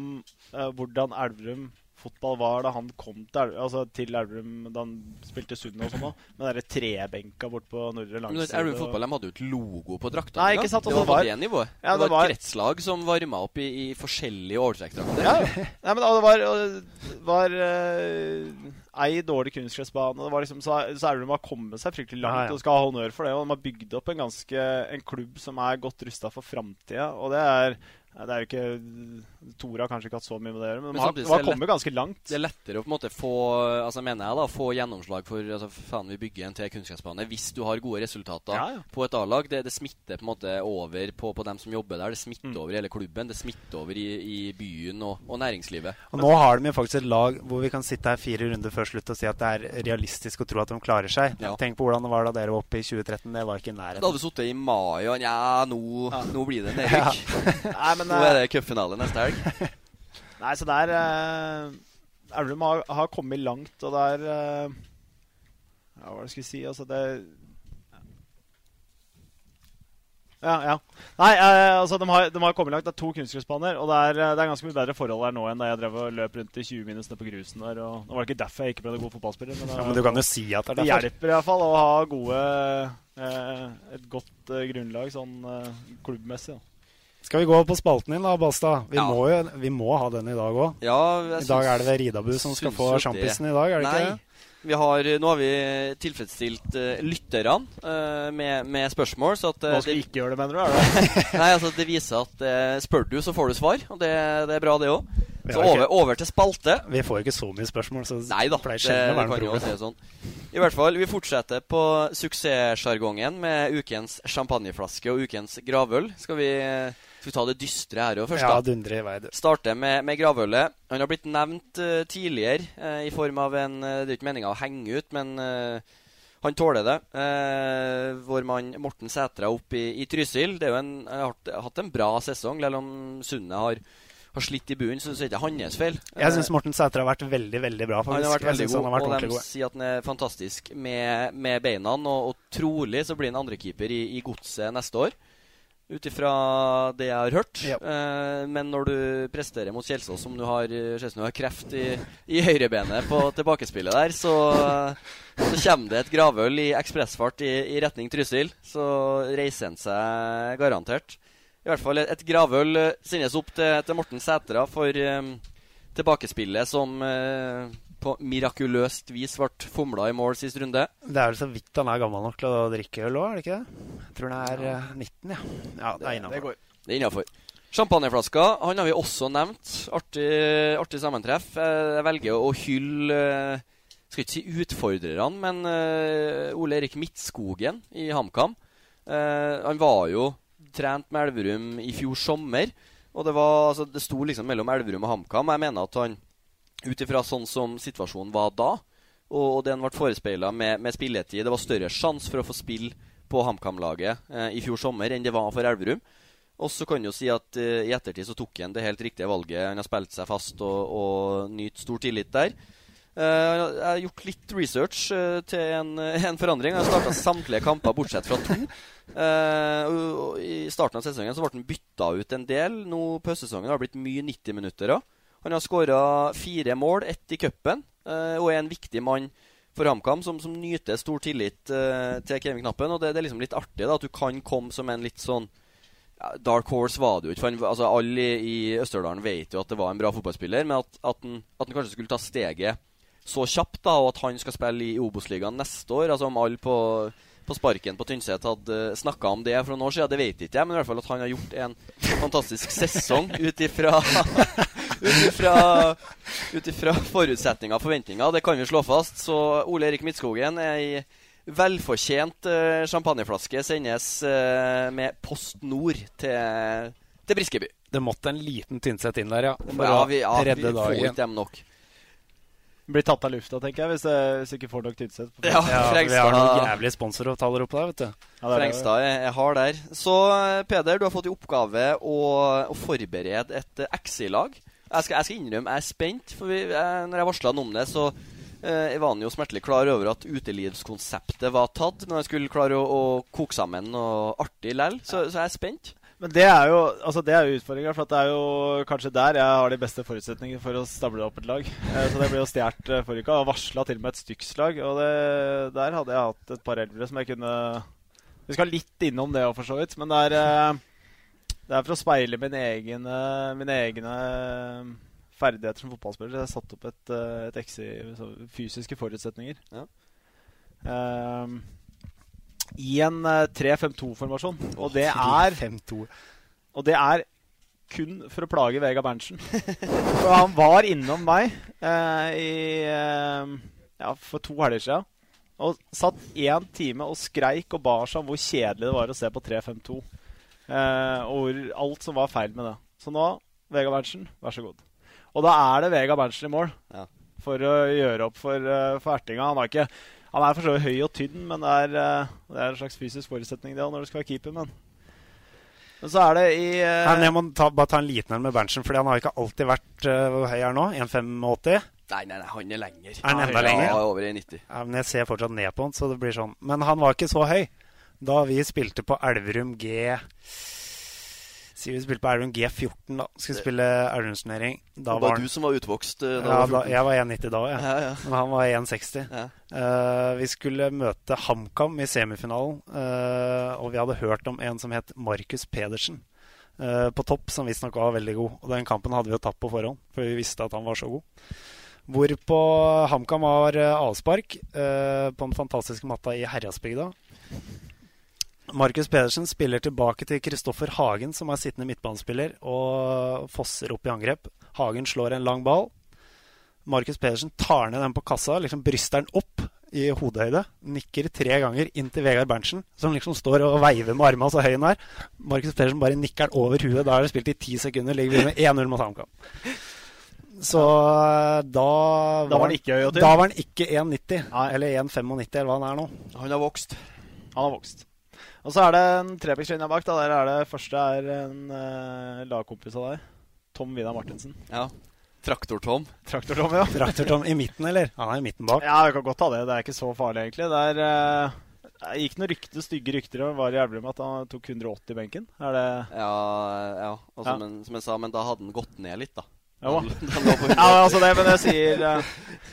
uh, hvordan Elverum fotball var da han kom til, altså til Elverum da han spilte Sunn og sånn òg. Med den trebenka bort på Nordre Langside. Elverum fotball de hadde jo et logo på drakta. Nei, ikke sant, det, var på det nivået. Ja, det, det, var et kretslag som varma opp i, i forskjellige årsaksdrakter. Ja. Nei, men det var, var uh, ei dårlig kunstgressbane. Det var liksom, så, så Elverum har kommet seg fryktelig langt ja, ja. og skal ha honnør for det. Og de har bygd opp en ganske En klubb som er godt rusta for framtida. Og det er det er jo ikke Tora har kanskje ikke hatt så mye med det å gjøre, men, men man har kommet ganske langt. Det er lettere å på en måte få altså mener jeg da, få gjennomslag for altså, faen vi bygger en til kunnskapsbane hvis du har gode resultater ja, ja. på et A-lag. Det, det, smitter på en måte over på, på, dem som jobber der. Det smitter mm. over i hele klubben. Det smitter over i, i byen og, og, næringslivet. Og Nå har de jo faktisk et lag hvor vi kan sitte her fire runder før slutt og si at det er realistisk å tro at de klarer seg. Ja. Tenk på hvordan det var da dere var oppe i 2013. Det var ikke i nærheten. Da hadde vi sittet i mai og ja, nå, nå blir det nedrykk. Nei, men, Nå er det cupfinale neste helg. Nei, så der uh, Elverum har, har, kommet langt, og det er uh, Ja, hva skal jeg si? Altså, det ja, ja. Nei, eh, altså, de har, de har, kommet langt. Det er to kunstgressbaner. Og det er, det er, ganske mye bedre forhold her nå enn da jeg drev og løp rundt i 20-minusene på grusen der. Og, nå var det ikke derfor jeg ikke ble en god fotballspiller. Men, ja, men du kan jo si at det er derfor. Det hjelper iallfall å ha gode eh, et godt eh, grunnlag sånn klubbmessig. Da. Skal vi gå på spalten din, da, Basta? Vi, ja. må, jo, vi må ha den i dag òg. Ja, I dag er det ved Ridabu som skal få sjampisen i dag, er det Nei. ikke det? Har, nå har vi tilfredsstilt uh, lytterne uh, med, med, spørsmål. Så at, uh, Hva skal vi ikke gjøre det, mener du? Det? Nei, altså Det viser at spør du, så får du svar. Og det, det er bra, det òg. Så over, over, til spalte. Vi får ikke så mye spørsmål, så Nei da, det, det, det kan jo si sånn. I hvert fall, Vi fortsetter på suksesssjargongen med ukens champagneflaske og ukens gravøl. Skal vi skal vi ta det dystre her òg først? Ja, dundre i vei, du. Starte med, med gravølet. Han har blitt nevnt uh, tidligere uh, i form av en uh, Det er ikke meninga å henge ut, men han tåler det. vår mann Morten Sætra opp i, i Trysil. Det er jo en, har hatt en bra sesong, selv om Sunne har har slitt i bunnen, så, det er ikke hans feil. Jeg syns Morten Sæter har vært veldig veldig bra. Faktisk. Han har vært veldig god, vært og de sier at han er fantastisk med, med beina. Og, og, trolig så blir han andrekeeper i, i Godset neste år ut ifra det jeg har hørt. Ja. Eh, men når du presterer mot Kjelsås som du har, du har kreft i, i høyrebenet på tilbakespillet der, så, så kommer det et gravøl i ekspressfart i, i retning Trysil. Så reiser han seg garantert. I hvert fall et, et gravøl sendes opp til, til Morten Sætra for um, tilbakespillet som uh, på mirakuløst vis ble fomla i mål sist runde. Det er vel så vidt han er gammel nok til å drikke øl òg, er det ikke det? Jeg tror han er ja. 19, ja. Ja, Det er innafor. Det er innafor. Champagneflaska han har vi også nevnt. Artig, artig sammentreff. Jeg velger å hylle Skal ikke si utfordrerne, men uh, Ole Erik Midtskogen i HamKam. Han var jo trent med Elverum i fjor sommer. Og det, var, altså, det sto liksom mellom Elverum og HamKam. Jeg mener at han ut ifra sånn som situasjonen var da, og, den ble forespeila med, med, spilletid Det var større sjanse for å få spille på HamKam-laget eh, i fjor sommer enn det var for Elverum. Og så kan jo si at eh, i ettertid så tok han det helt riktige valget. Han har spilt seg fast og, og nytt stor tillit der. Uh, jeg har gjort litt research uh, til en, en, forandring. Jeg har starta samtlige kamper bortsett fra to. Uh, I starten av sesongen så ble han bytta ut en del. Nå på høstsesongen har det blitt mye 90 minutter. Også. Han har skåra fire mål, ett i cupen, uh, og er en viktig mann for HamKam, som, som, nyter stor tillit uh, til Kevin Knappen. Og det, det, er liksom litt artig da, at du kan komme som en litt sånn Dark Horse var det jo ikke. Altså, alle i, Østerdalen vet jo at det var en bra fotballspiller, men at, han, at han kanskje skulle ta steget så kjapt, da, og at han skal spille i Obos-ligaen neste år. Altså Om alle på, på sparken på Tynset hadde uh, snakka om det for noen år siden, det vet ikke jeg, men i hvert fall at han har gjort en fantastisk sesong ut ifra ut ifra forutsetninger og forventninger. Det kan vi slå fast. Så Ole Erik Midtskogen er i velfortjent uh, champagneflaske sendes uh, med Post Nord til, til, Briskeby. Det måtte en liten Tynset inn der, ja. For ja, vi, ja, redde vi dagen. Får ikke dem nok. Blir tatt av lufta, tenker jeg, hvis jeg, hvis jeg ikke får nok Tynset. Ja, ja vi har noen jævlige sponsoravtaler oppe der, vet du. Ja, Frengstad er, er hard der. Så Peder, du har fått i oppgave å, å forberede et XI-lag. Jeg skal, jeg skal, innrømme jeg er spent. For vi, jeg, når jeg varsla om det, så eh, var han jo smertelig klar over at utelivskonseptet var tatt. Men han skulle klare å, å koke sammen noe artig lell. Så, så, jeg er spent. Men det er jo altså jo utfordringa, for det er jo kanskje der jeg har de beste forutsetningene for å stable opp et lag. Eh, så det ble jo stjålet eh, forrige uke. Og varsla til og med et stykkslag. Og det, der hadde jeg hatt et par eldre som jeg kunne Vi skal litt innom det òg, for så vidt. Men det er eh, det er for å speile mine egne, mine egne ferdigheter som fotballspiller. Jeg har satt opp et, eh, et XI, fysiske forutsetninger. Ja. Um, I en 3-5-2-formasjon. Eh, og det er Og det er kun for å plage Vega Berntsen. for han var innom meg uh, i, uh, ja, for to helger siden. Og satt én time og skreik og bar seg om hvor kjedelig det var å se på 3-5-2. Eh, og alt som var feil med det. Så nå, Vega Berntsen, vær så god. Og da er det Vega Berntsen i mål ja. for å gjøre opp for, uh, for Ertinga. Han, ikke, han, er for så vidt høy og tynn, men det er, uh, det er, en slags fysisk forutsetning det når du skal være keeper. Men Men så er det i uh, Nei, Jeg må ta, bare ta en liten en med Berntsen, Fordi han har ikke alltid vært uh, Hvor høy er han nå? 1,85? Nei, nei, nei, han er lenger. Er han enda lenger? Ja, over 1,90. Ja, men jeg ser fortsatt ned på han, så det blir sånn. Men han var ikke så høy. Da vi spilte på Elverum G Sier vi spilte på Elverum G14, da. Skulle spille Elverumsturnering. Da var det du som var utvokst? Da ja, da, jeg var 1,90 da, ja. ja, ja. Men han var 1,60. Ja. Uh, vi skulle møte HamKam i semifinalen, uh, og vi hadde hørt om en som het Markus Pedersen. på topp, som visstnok var veldig god. Og den kampen hadde vi jo tatt på forhånd, for vi visste at han var så god. Hvorpå HamKam har avspark på den fantastiske matta i Herrasbygda. Markus Pedersen spiller tilbake til Kristoffer Hagen, som er sittende midtbanespiller, og fosser opp i angrep. Hagen slår en lang ball. Markus Pedersen tar ned den på kassa, liksom bryster den opp i hodehøyde. Nikker tre ganger inn til Vegard Berntsen, som liksom står og veiver med armene så høy han er. Markus Pedersen bare nikker den over huet. Da er det spilt i ti sekunder, ligger vi med 1-0 mot HamKam. Så da, da var han ikke høy Da var han ikke 1,90, eller 1,95, eller hva han er nå. Han har vokst. Han har vokst. Og så er det en trebekslinje bak. da, Der er det første er en uh, lagkompis av deg. Tom Vidar Martinsen. Ja. Traktor-Tom. Traktor-Tom, ja. Traktor-Tom i midten, eller? Han er i midten bak. Ja, vi kan godt ta det. Det er ikke så farlig, egentlig. Der uh, gikk noen rykte, stygge rykter om var i Elverum at han tok 180 i benken. Er det Ja, ja. Og som, ja. En, som jeg sa, men da hadde han gått ned litt, da. Ja, altså det, men jeg sier uh,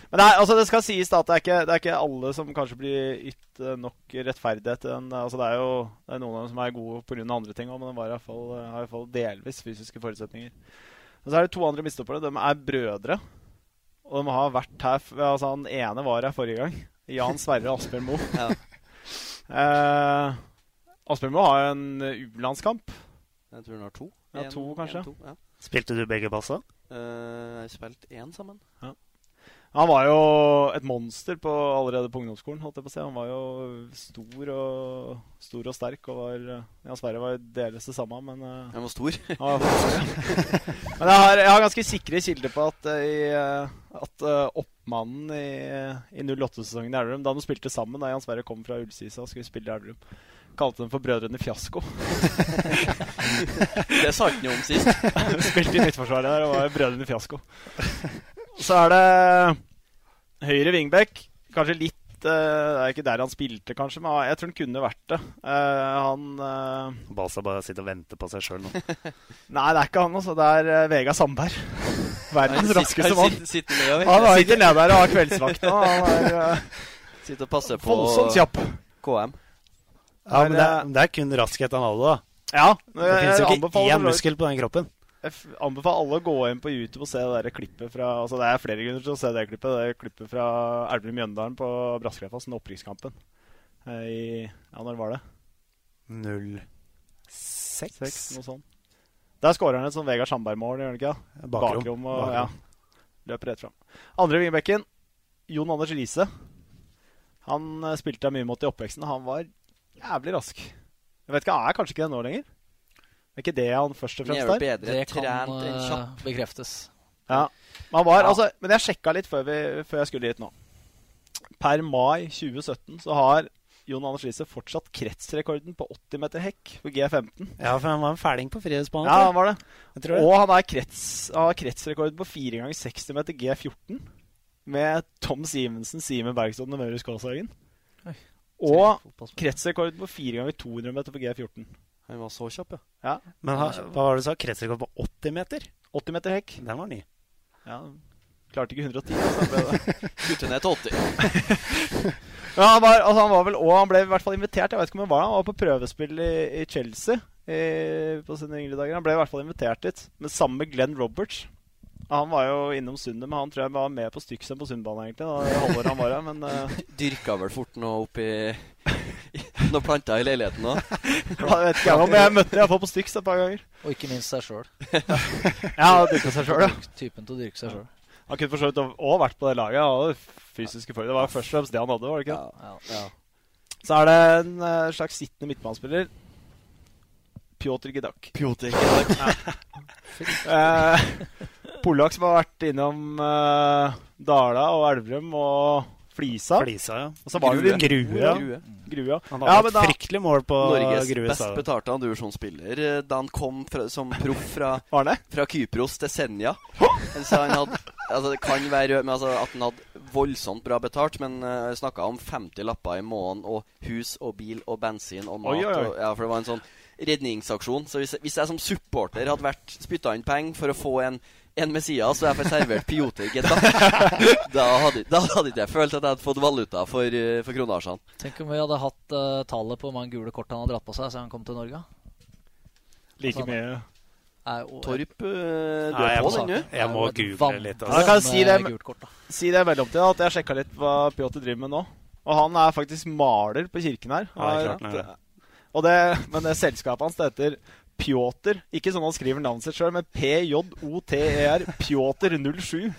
Men det, er, altså det, skal sies da at det er, ikke, det er ikke alle som kanskje blir ytt uh, nok rettferdighet. En, altså det er jo det er noen av dem som er gode pga. andre ting òg, men de var i hvert fall, har i hvert fall delvis fysiske forutsetninger. Men så er det to andre mistoppere. De er brødre. Og de har vært her altså Han ene var her forrige gang. Jan Sverre Asbjørn Moe. ja. eh, Asbjørn Moe har en U-landskamp. Jeg tror han har to. Ja, to, kanskje. En, to, ja. Spilte du begge passa? Uh, spilt én sammen. Ja. Han var jo et monster på, allerede på ungdomsskolen. holdt jeg på å si. Han var jo stor og, stor og sterk. og var, ja, Sverre var delvis det samme, men uh, Han var stor. han var stor men jeg har, jeg har, ganske sikre kilder på at, uh, at uh, oppmannen i, i 08-sesongen i Elverum, da de spilte sammen da Jan Sverre kom fra Ullsisa og skulle spille i Elverum kalte dem for Brødrene Fiasko. det sa han jo om sist. Spilte i Midtforsvaret der og var Brødrene Fiasko. Så er det høyre wingback. Kanskje litt uh, Det er ikke der han spilte, kanskje, men jeg tror han kunne vært det. Uh, han uh, Basa bare sitter og venter på seg sjøl nå. Nei, det er ikke han, altså. Det er uh, Vegard Sandberg. Verdens raskeste mann. Sitter, sitter han sitter nede der og har kveldsvakt nå. Han er, sitter og passer på Voldsomt kjapp. KM. Ja, men det er, det er kun raskhet han hadde, da. Ja, det finnes jo ikke én muskel på den kroppen. Jeg anbefaler alle å gå inn på YouTube og se det der klippet fra Altså Det er flere grunner til å se det klippet. Det er klippet fra Elverum Mjøndalen på Braskereidfoss, den opprykkskampen. I Ja, når var det? 06? Noe sånt. Der skårer han et sånn Vegard Sandberg-mål, gjør han ikke? Bakrom. Bakrom og, Ja, løper rett fram. Andre vingbekken, Jon Anders Riise. Han uh, spilte jeg mye mot i oppveksten. Han var jævlig rask. Jeg vet ikke, Er kanskje ikke det nå lenger? Det er ikke det han først og fremst er? Bedre det kan uh, bekreftes. Ja. Men, var, ja. Altså, men jeg sjekka litt før, vi, før, jeg skulle dit nå. Per mai 2017 så har Jon Anders Riise fortsatt kretsrekorden på 80 meter hekk på G15. Ja, for han var en fæling på frihetsbanen. Ja, han var det. Og han har krets, kretsrekord på 4 ganger 60 meter G14 med Tom Simensen, Simen Bergstad og Maurus Kaashagen. Og kretsrekord på 4 ganger 200 meter på G14. Han var så kjapp, ja. ja. Men ha, hva var det du sa? Kretsrekord på 80 meter? 80 meter hekk. Den var ny. Ja, Klarte ikke 110. Så ble det Kutte ned til 80. ja, han, var, altså han var vel Og han ble i hvert fall invitert. Jeg vet ikke om han var Han var på prøvespill i, i Chelsea i, på sine yngre dager. Han ble i hvert fall invitert dit. Men sammen med Glenn Roberts. Han var jo innom Sundet, men han tror jeg var med på Stykksen på Sundbanen, egentlig. Da, halvåret han var her, men uh... Dyrka vel fort noe oppi Noen planter i leiligheten òg? jeg vet ikke om jeg møtte iallfall på Styx et par ganger. Og ikke minst seg sjøl. ja, dyrka seg sjøl, ja. Typen til å dyrke seg sjøl. Han kunne for så vidt òg vært på det laget. Han hadde fysiske. Det var først og fremst det han hadde, var det ikke? Ja, ja, ja. Så er det en uh, slags sittende midtbanespiller. Pjotr Gedak. Pjotr Gedak. uh, Polak som har vært innom uh, Dala og Elverum og Flisa. Flisa, ja. Og så var det Grue. ja. Grue. Grue. ja. Han Ja, hadde men et da- fryktelig mål på Norges Grue best betalte andredivisjonsspiller eh, da han kom fra, som proff fra, fra Kypros til Senja. Så han hadde, altså det kan være men altså at han hadde voldsomt bra betalt, men uh, snakka om 50 lapper i måneden og hus og bil og bensin og mat. Oi, oi. Og, ja, for det var en sånn redningsaksjon. Så hvis, hvis jeg som supporter hadde vært spytta inn penger for å få en en Messias, og jeg får servert Piotr Gedak, da hadde, da hadde ikke jeg følt at jeg hadde fått valuta for, eh, for kronasjene. Tenk om vi hadde hatt uh, tallet på hvor mange gule kort han hadde dratt på seg siden han kom til Norge. Like Altså, mye. er og, Torp, eh, du Nei, er jeg på den, du? jeg må google litt, altså. kan jeg kan si det, kort, si det i mellomtida at jeg sjekka litt hva Pjotr driver med nå. Og han er faktisk maler på kirken her. Ja, klart er og det, men det selskapet hans det heter Pjotr. Ikke sånn han skriver navnet sitt sjøl, men P-J-O-T-E-R. Pjotr07.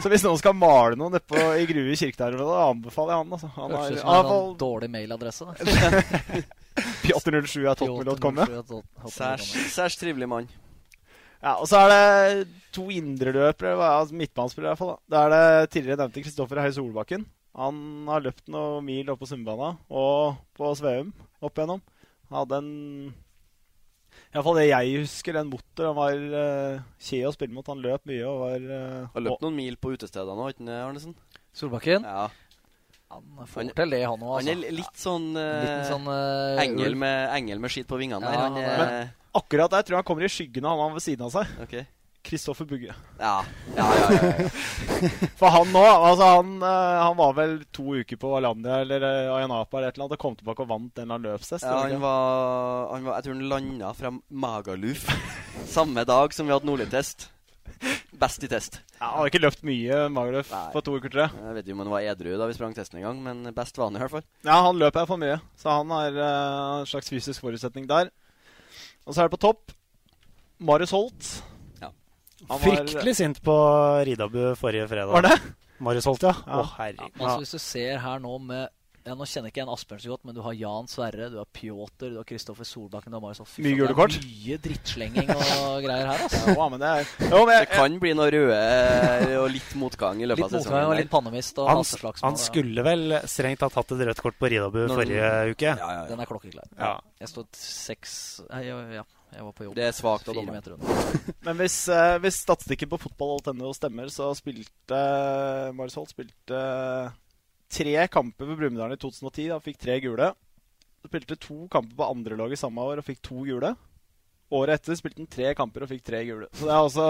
Så hvis noen skal male noe nedpå i Grue kirke der, da anbefaler jeg han. Altså. Han Høres har ut som en fall sånn dårlig mailadresse. da. Pjotr07 er topmill.com. ja. Særs, særs trivelig mann. Ja, og så er det to indreløpere, altså midtbanespillere i hvert fall. Da. Det er det tidligere nevnte Kristoffer Høie Solbakken. Han har løpt noen mil opp på Sundbana og på Sveum opp igjennom. Han hadde en Iallfall det jeg husker, en motor. Han var uh, kje å spille mot. Han løp mye og var uh, Har løpt noen mil på utestedene òg, ikke sant, Arnesen? Solbakken? Ja. Han får til det, han òg. Han er litt sånn, uh, sånn, uh, engel, med, engel med skitt på vingene Ja, der. Han han Men akkurat der tror jeg han kommer i skyggen av han har ved siden av seg. Ok. Kristoffer Bugge. Ja. Ja, ja, ja. For han nå altså han, eh, han var vel to uker på Alandia eller uh, Ayanapa eller et eller annet og kom tilbake og vant en eller annen løpstest. ja han, var, han var Jeg tror han landa fra Magaluf samme dag som vi hadde Nordli-test. Best i test. Ja, han har ikke løpt mye Magaluf på to uker, tror jeg. Jeg vet ikke om han var edru da vi sprang testen en gang, men best var han i hvert fall. Ja, han løper for mye, så han har eh, en slags fysisk forutsetning der. Og så er det på topp Marius Holt. Han var- Fryktelig sint på Ridabu forrige fredag. Var det? Marius Holt, ja. Ja. Å, herregud. Altså, hvis du ser her nå med ja, Nå kjenner ikke jeg en Asbjørn så godt, men du har Jan Sverre, du har Pjotr, du har Kristoffer Solbakken du har Marius Holt. Mye gule kort. Mye drittslenging og greier her, altså. Ja, men det er jo, men jeg, Det kan bli noe røde og litt motgang i løpet Litt av sesongen. motgang og litt pannemist og Han, slagsmål. han skulle vel strengt tatt hatt et rødt kort på Ridabu forrige uke. Ja, ja, ja. Den er klokkeklar. Ja. Jeg stod seks Ja, ja, jeg var på jobb. Det er svakt av dommeren. Men hvis, uh, hvis statistikken på fotball.no stemmer, så spilte uh, Marius Holt spilte uh, tre kamper for Brumunddal i 2010. Han fikk tre gule. Spilte to kamper på andrelaget samme år og fikk to gule. Året etter spilte han tre kamper og fikk tre gule. Så det er altså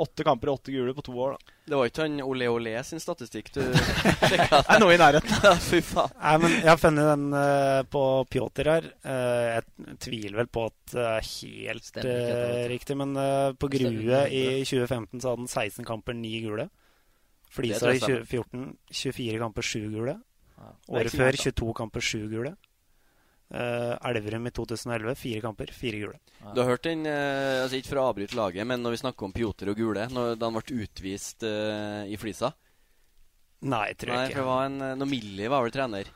åtte kamper og åtte gule på to år. da. Det var ikke han Ole Ole sin statistikk du sjekka? Det er noe i nærheten. Fy faen. Nei, men Jeg har funnet den eh, på Pjotr her. Eh, jeg tviler vel på at det er helt Stemmer ikke, eh, vet riktig, men eh, på Stemmer Grue ikke, i 2015 så hadde han 16 kamper, 9 gule. Det Flisa tror i jeg 2014 24 kamper, 7 gule. Ja. Året før 22 kamper, 7 gule. Eh, Elverum i 2011 fire kamper, fire gule. Du har hørt den, uh, altså ikke for å avbryte laget, men når vi snakker om Pjoter og Gule, når, da han ble utvist uh, i Flisa Nei, tror Nei, jeg for ikke. var en, når Millie var vel trener,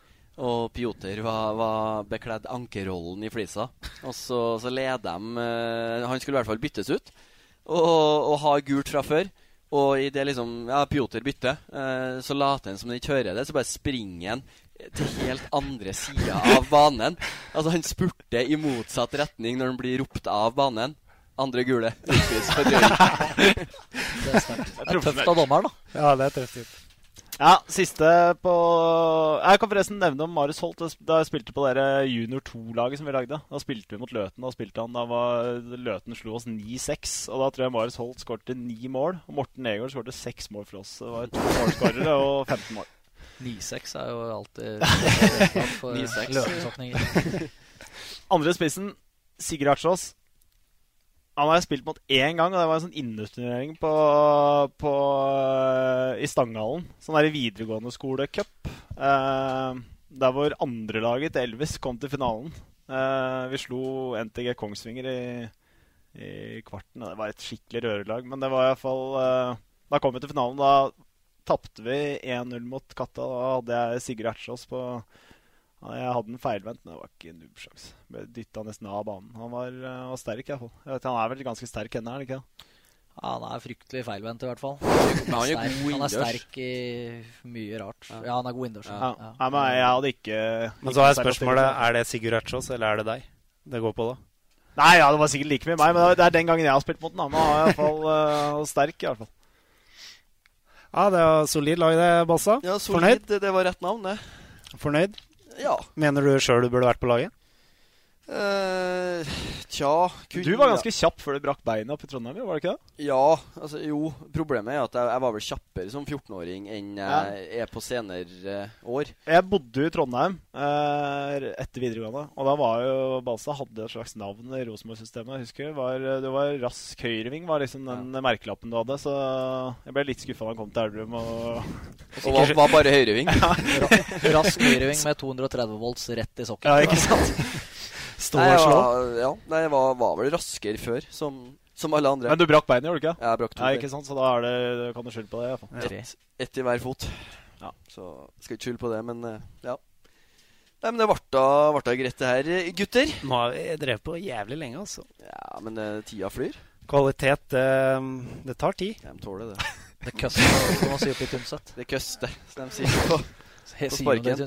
og Pjoter var, var bekledd ankerrollen i Flisa, og så, så leder de Han skulle i hvert fall byttes ut, og, og ha gult fra før. Og i det liksom Ja, Pjoter bytter, eh, så later han som han ikke hører det, så bare springer han til helt andre sida av banen. Altså, han spurter i motsatt retning når han blir ropt av banen. Andre gule. Det er sterkt. Det er tøft av dommeren, da. Ja, det er tøft. Ja, siste på Jeg kan forresten nevne om Marius Holt. Da jeg spilte på det junior 2-laget som vi lagde. Da spilte vi mot Løten. Da spilte han Da var Løten slo oss 9-6. Og da tror jeg Marius Holt skårte ni mål. Og Morten Egård skårte seks mål for oss. Det var to målskårere og 15 mål. 9-6 er jo alltid for 9-6. løpesokninger. Andre spissen, Sigurd Artsås. Han har jeg spilt mot én gang, og det var en sånn på, eh, i Stangehallen. Sånn der videregående skole-cup. Eh, der hvor andrelaget til Elvis kom til finalen. Eh, vi slo NTG Kongsvinger i, i kvarten. Det var et skikkelig rørelag, men det var iallfall uh, Da kom vi til finalen. Da tapte vi 1-0 mot Katta. Da hadde jeg Sigurd Ertsås på Jeg hadde en feilvendt, men det var ikke en nubbsjans. Ble dytta nesten av banen. Han var, eh, var sterk, iallfall. Han er vel ganske sterk ennå, er han ikke? det? Ja, han er fryktelig feilvendt, i hvert fall. Men han er Sterk- god Han er sterk i mye rart. Ja, han er god innendørs. Ja. Nei, men jeg hadde ikke Men så er jeg spørsmålet er det Sigurd Ertsås eller er det deg det går på, da? Nei, ja, det var sikkert like mye meg, men det er den gangen jeg har spilt mot den. Han er iallfall uh, sterk, i hvert fall. Ja, det var solid lag, det, Bassa. Ja, solid, Fornøyd? det, var rett navn, det. Fornøyd? Ja. Mener du sjøl du burde vært på laget? Eh, tja kunne- Du var ganske kjapp før du brakk beinet opp i Trondheim, var det ikke det? Ja, altså jo. Problemet er at jeg, jeg var vel kjappere som 14-åring enn jeg Ja. er på senere eh, år. Jeg bodde jo i Trondheim eh, etter videregående. Og da var jo Balsa hadde et slags navn i Rosenborg-systemet. Jeg husker Det var, det var rask høyreving, var liksom den merkelappen du hadde. Så jeg ble litt skuffa da han kom til Elverum. Og, Og var, var bare høyreving. ja. Rask høyreving med 230 volts rett i sokken. Ja, ikke sant? Stå Nei, og slå? var, ja, nei, jeg var, var vel raskere før, som, som alle andre. Men du brakk beinet, gjorde du ikke? Ja, jeg brakk to nei, ikke sant? Så da er det, kan du skylde på det. i hvert fall. Ett et i hver fot. Ja. Så skal ikke skylde på det, men eh, ja. Nei, men det ble greit, det her, gutter. Nå har vi drevet på jævlig lenge, altså. Ja, men uh, tida flyr. Kvalitet, det, det tar tid. De tåler det. Det køster, som man sier oppe i Tynset. Det køster, som de sier på, på sparken.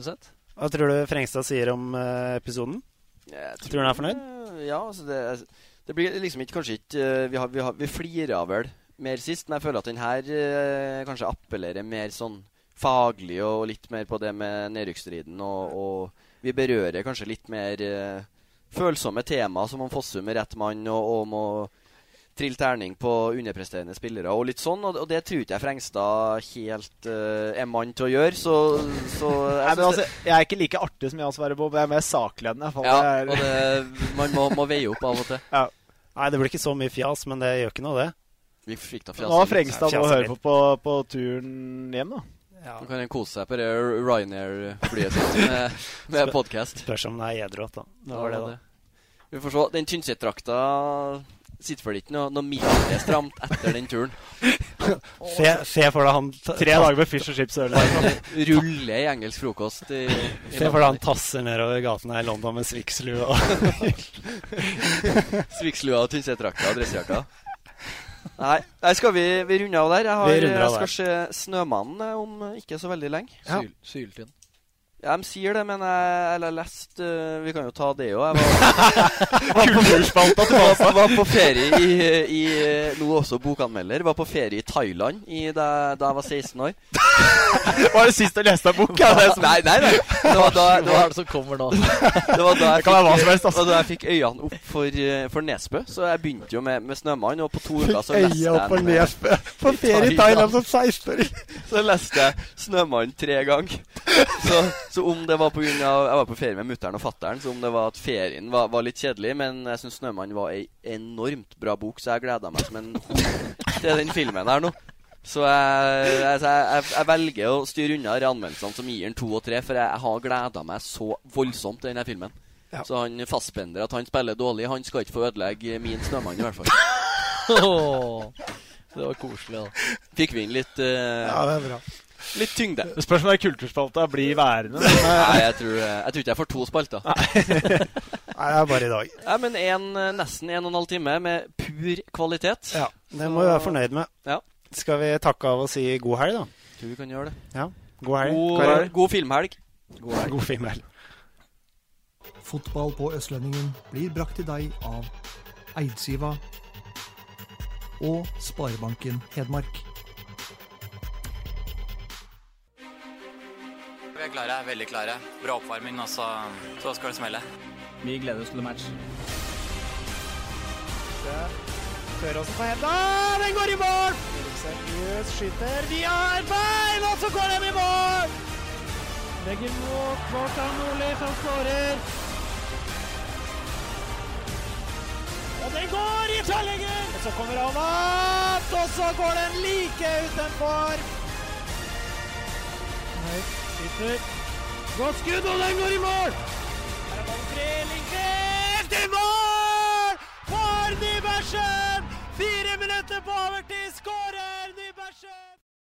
Hva tror du Frengstad sier om uh, episoden? Jeg Tror du han er fornøyd? eh, Ja, altså det, det blir liksom ikke kanskje ikke eh, Vi, har, vi, har, vi flira vel mer sist, men jeg føler at den her eh, kanskje appellerer mer sånn faglig og litt mer på det med nedrykksstriden. Og, og vi berører kanskje litt mer følsomme temaer, som om Fossum er rett mann, og, og må trille terning på underpresterende spillere og litt sånn. Og, og det tror ikke jeg Frengstad helt uh, er mann til å gjøre, så, så jeg Nei, altså, jeg er ikke like artig som Jan Sverre Bob. Jeg er mer saklig enn jeg. Ja, er- og det, man må, må veie opp av og til. Ja. Nei, det blir ikke så mye fjas, men det gjør ikke noe, det. Vi fikk da Nå har Frengstad noe å høre på, på på turen hjem, da. Nå kan han kose seg på det Ryanair-flyet sitt med, med podkast. Spørs om det er edru da. Det var det, da. Vi får se. Den Tynset-drakta sitter vel ikke noe, noe mindre stramt etter den turen. Se, se for deg han Tre dager med fish og chips og øl. Ruller i engelsk frokost i, i Se for deg han tasser nedover gaten her i London med svikslue og Svikslua og Tynset-drakta og dressjakka. Nei, nei, skal vi, vi runde av der? Jeg, har, Vi runder av jeg der. skal se Snømannen eh, om ikke så veldig lenge. Ja. Syl, syltynn. Ja, de sier det, men jeg, jeg har lest uh, Vi kan jo ta det òg. Jeg var, var, var på ferie i, i Nå også bokanmelder. Var på ferie i Thailand i, da, da jeg var 16 år. Var det sist du leste en bok? Ja, som, Nei, nei, nei. Det var da, det Hva var, er det som kommer nå? det var da jeg Det kan være hva fikk, som helst, altså. da jeg fikk øynene opp for, eh, for Nesbø. Så jeg begynte jo med, med 'Snømann', og på to uker så leste øya opp og Nesbø på ferie i Thailand som 16-åring. Så leste jeg 'Snømann' tre ganger. Så, så om det var på grunn av Jeg var på ferie med mutter'n og fatter'n, så om det var at ferien var, var litt kjedelig Men jeg syns 'Snømann' var ei enormt bra bok, så jeg gleda meg som en til den filmen her nå. Så jeg, jeg, jeg, jeg velger å styre unna de anmeldelsene som gir den to og tre, for jeg, jeg har gleda meg så voldsomt til denne filmen. Ja. Så han fastspender at han spiller dårlig, han skal ikke få ødelegge min snømann, i hvert fall. Åh, det var koselig, da. Fikk vi inn litt, uh, Ja, det er bra. Litt tyngde. det spørs om den kulturspalta blir værende. Nei, eh, jeg tror, jeg tror ikke jeg får to spalter. Nei, det er bare i dag. Nei, men en, eh, nesten en og en halv time med pur kvalitet. Ja, Det må vi være fornøyd med. Ja. Skal vi takke av og si god helg, da? Tror vi kan gjøre det. Ja, God helg. God, god filmhelg. God filmhelg. Fotball på Østlendingen blir brakt til deg av Eidsiva og Sparebanken Hedmark. Vi er klare, veldig klare. Bra oppvarming, og så, så skal det smelle. Vi gleder oss til match. også på henda, den går i mål! Seriøs skyter Vi har bein, og så går den i mål! Legger mot Kvartan Nordli som skårer. Og den går i tverrlegger! Og så kommer han opp, og så går den like utenfor. Høyt, Skyter. Godt skudd, og den går i mål! Her er ballen fri. Lindgren i mål! For Nybergsen! Fire minutter på overtid skårer Nybergsen!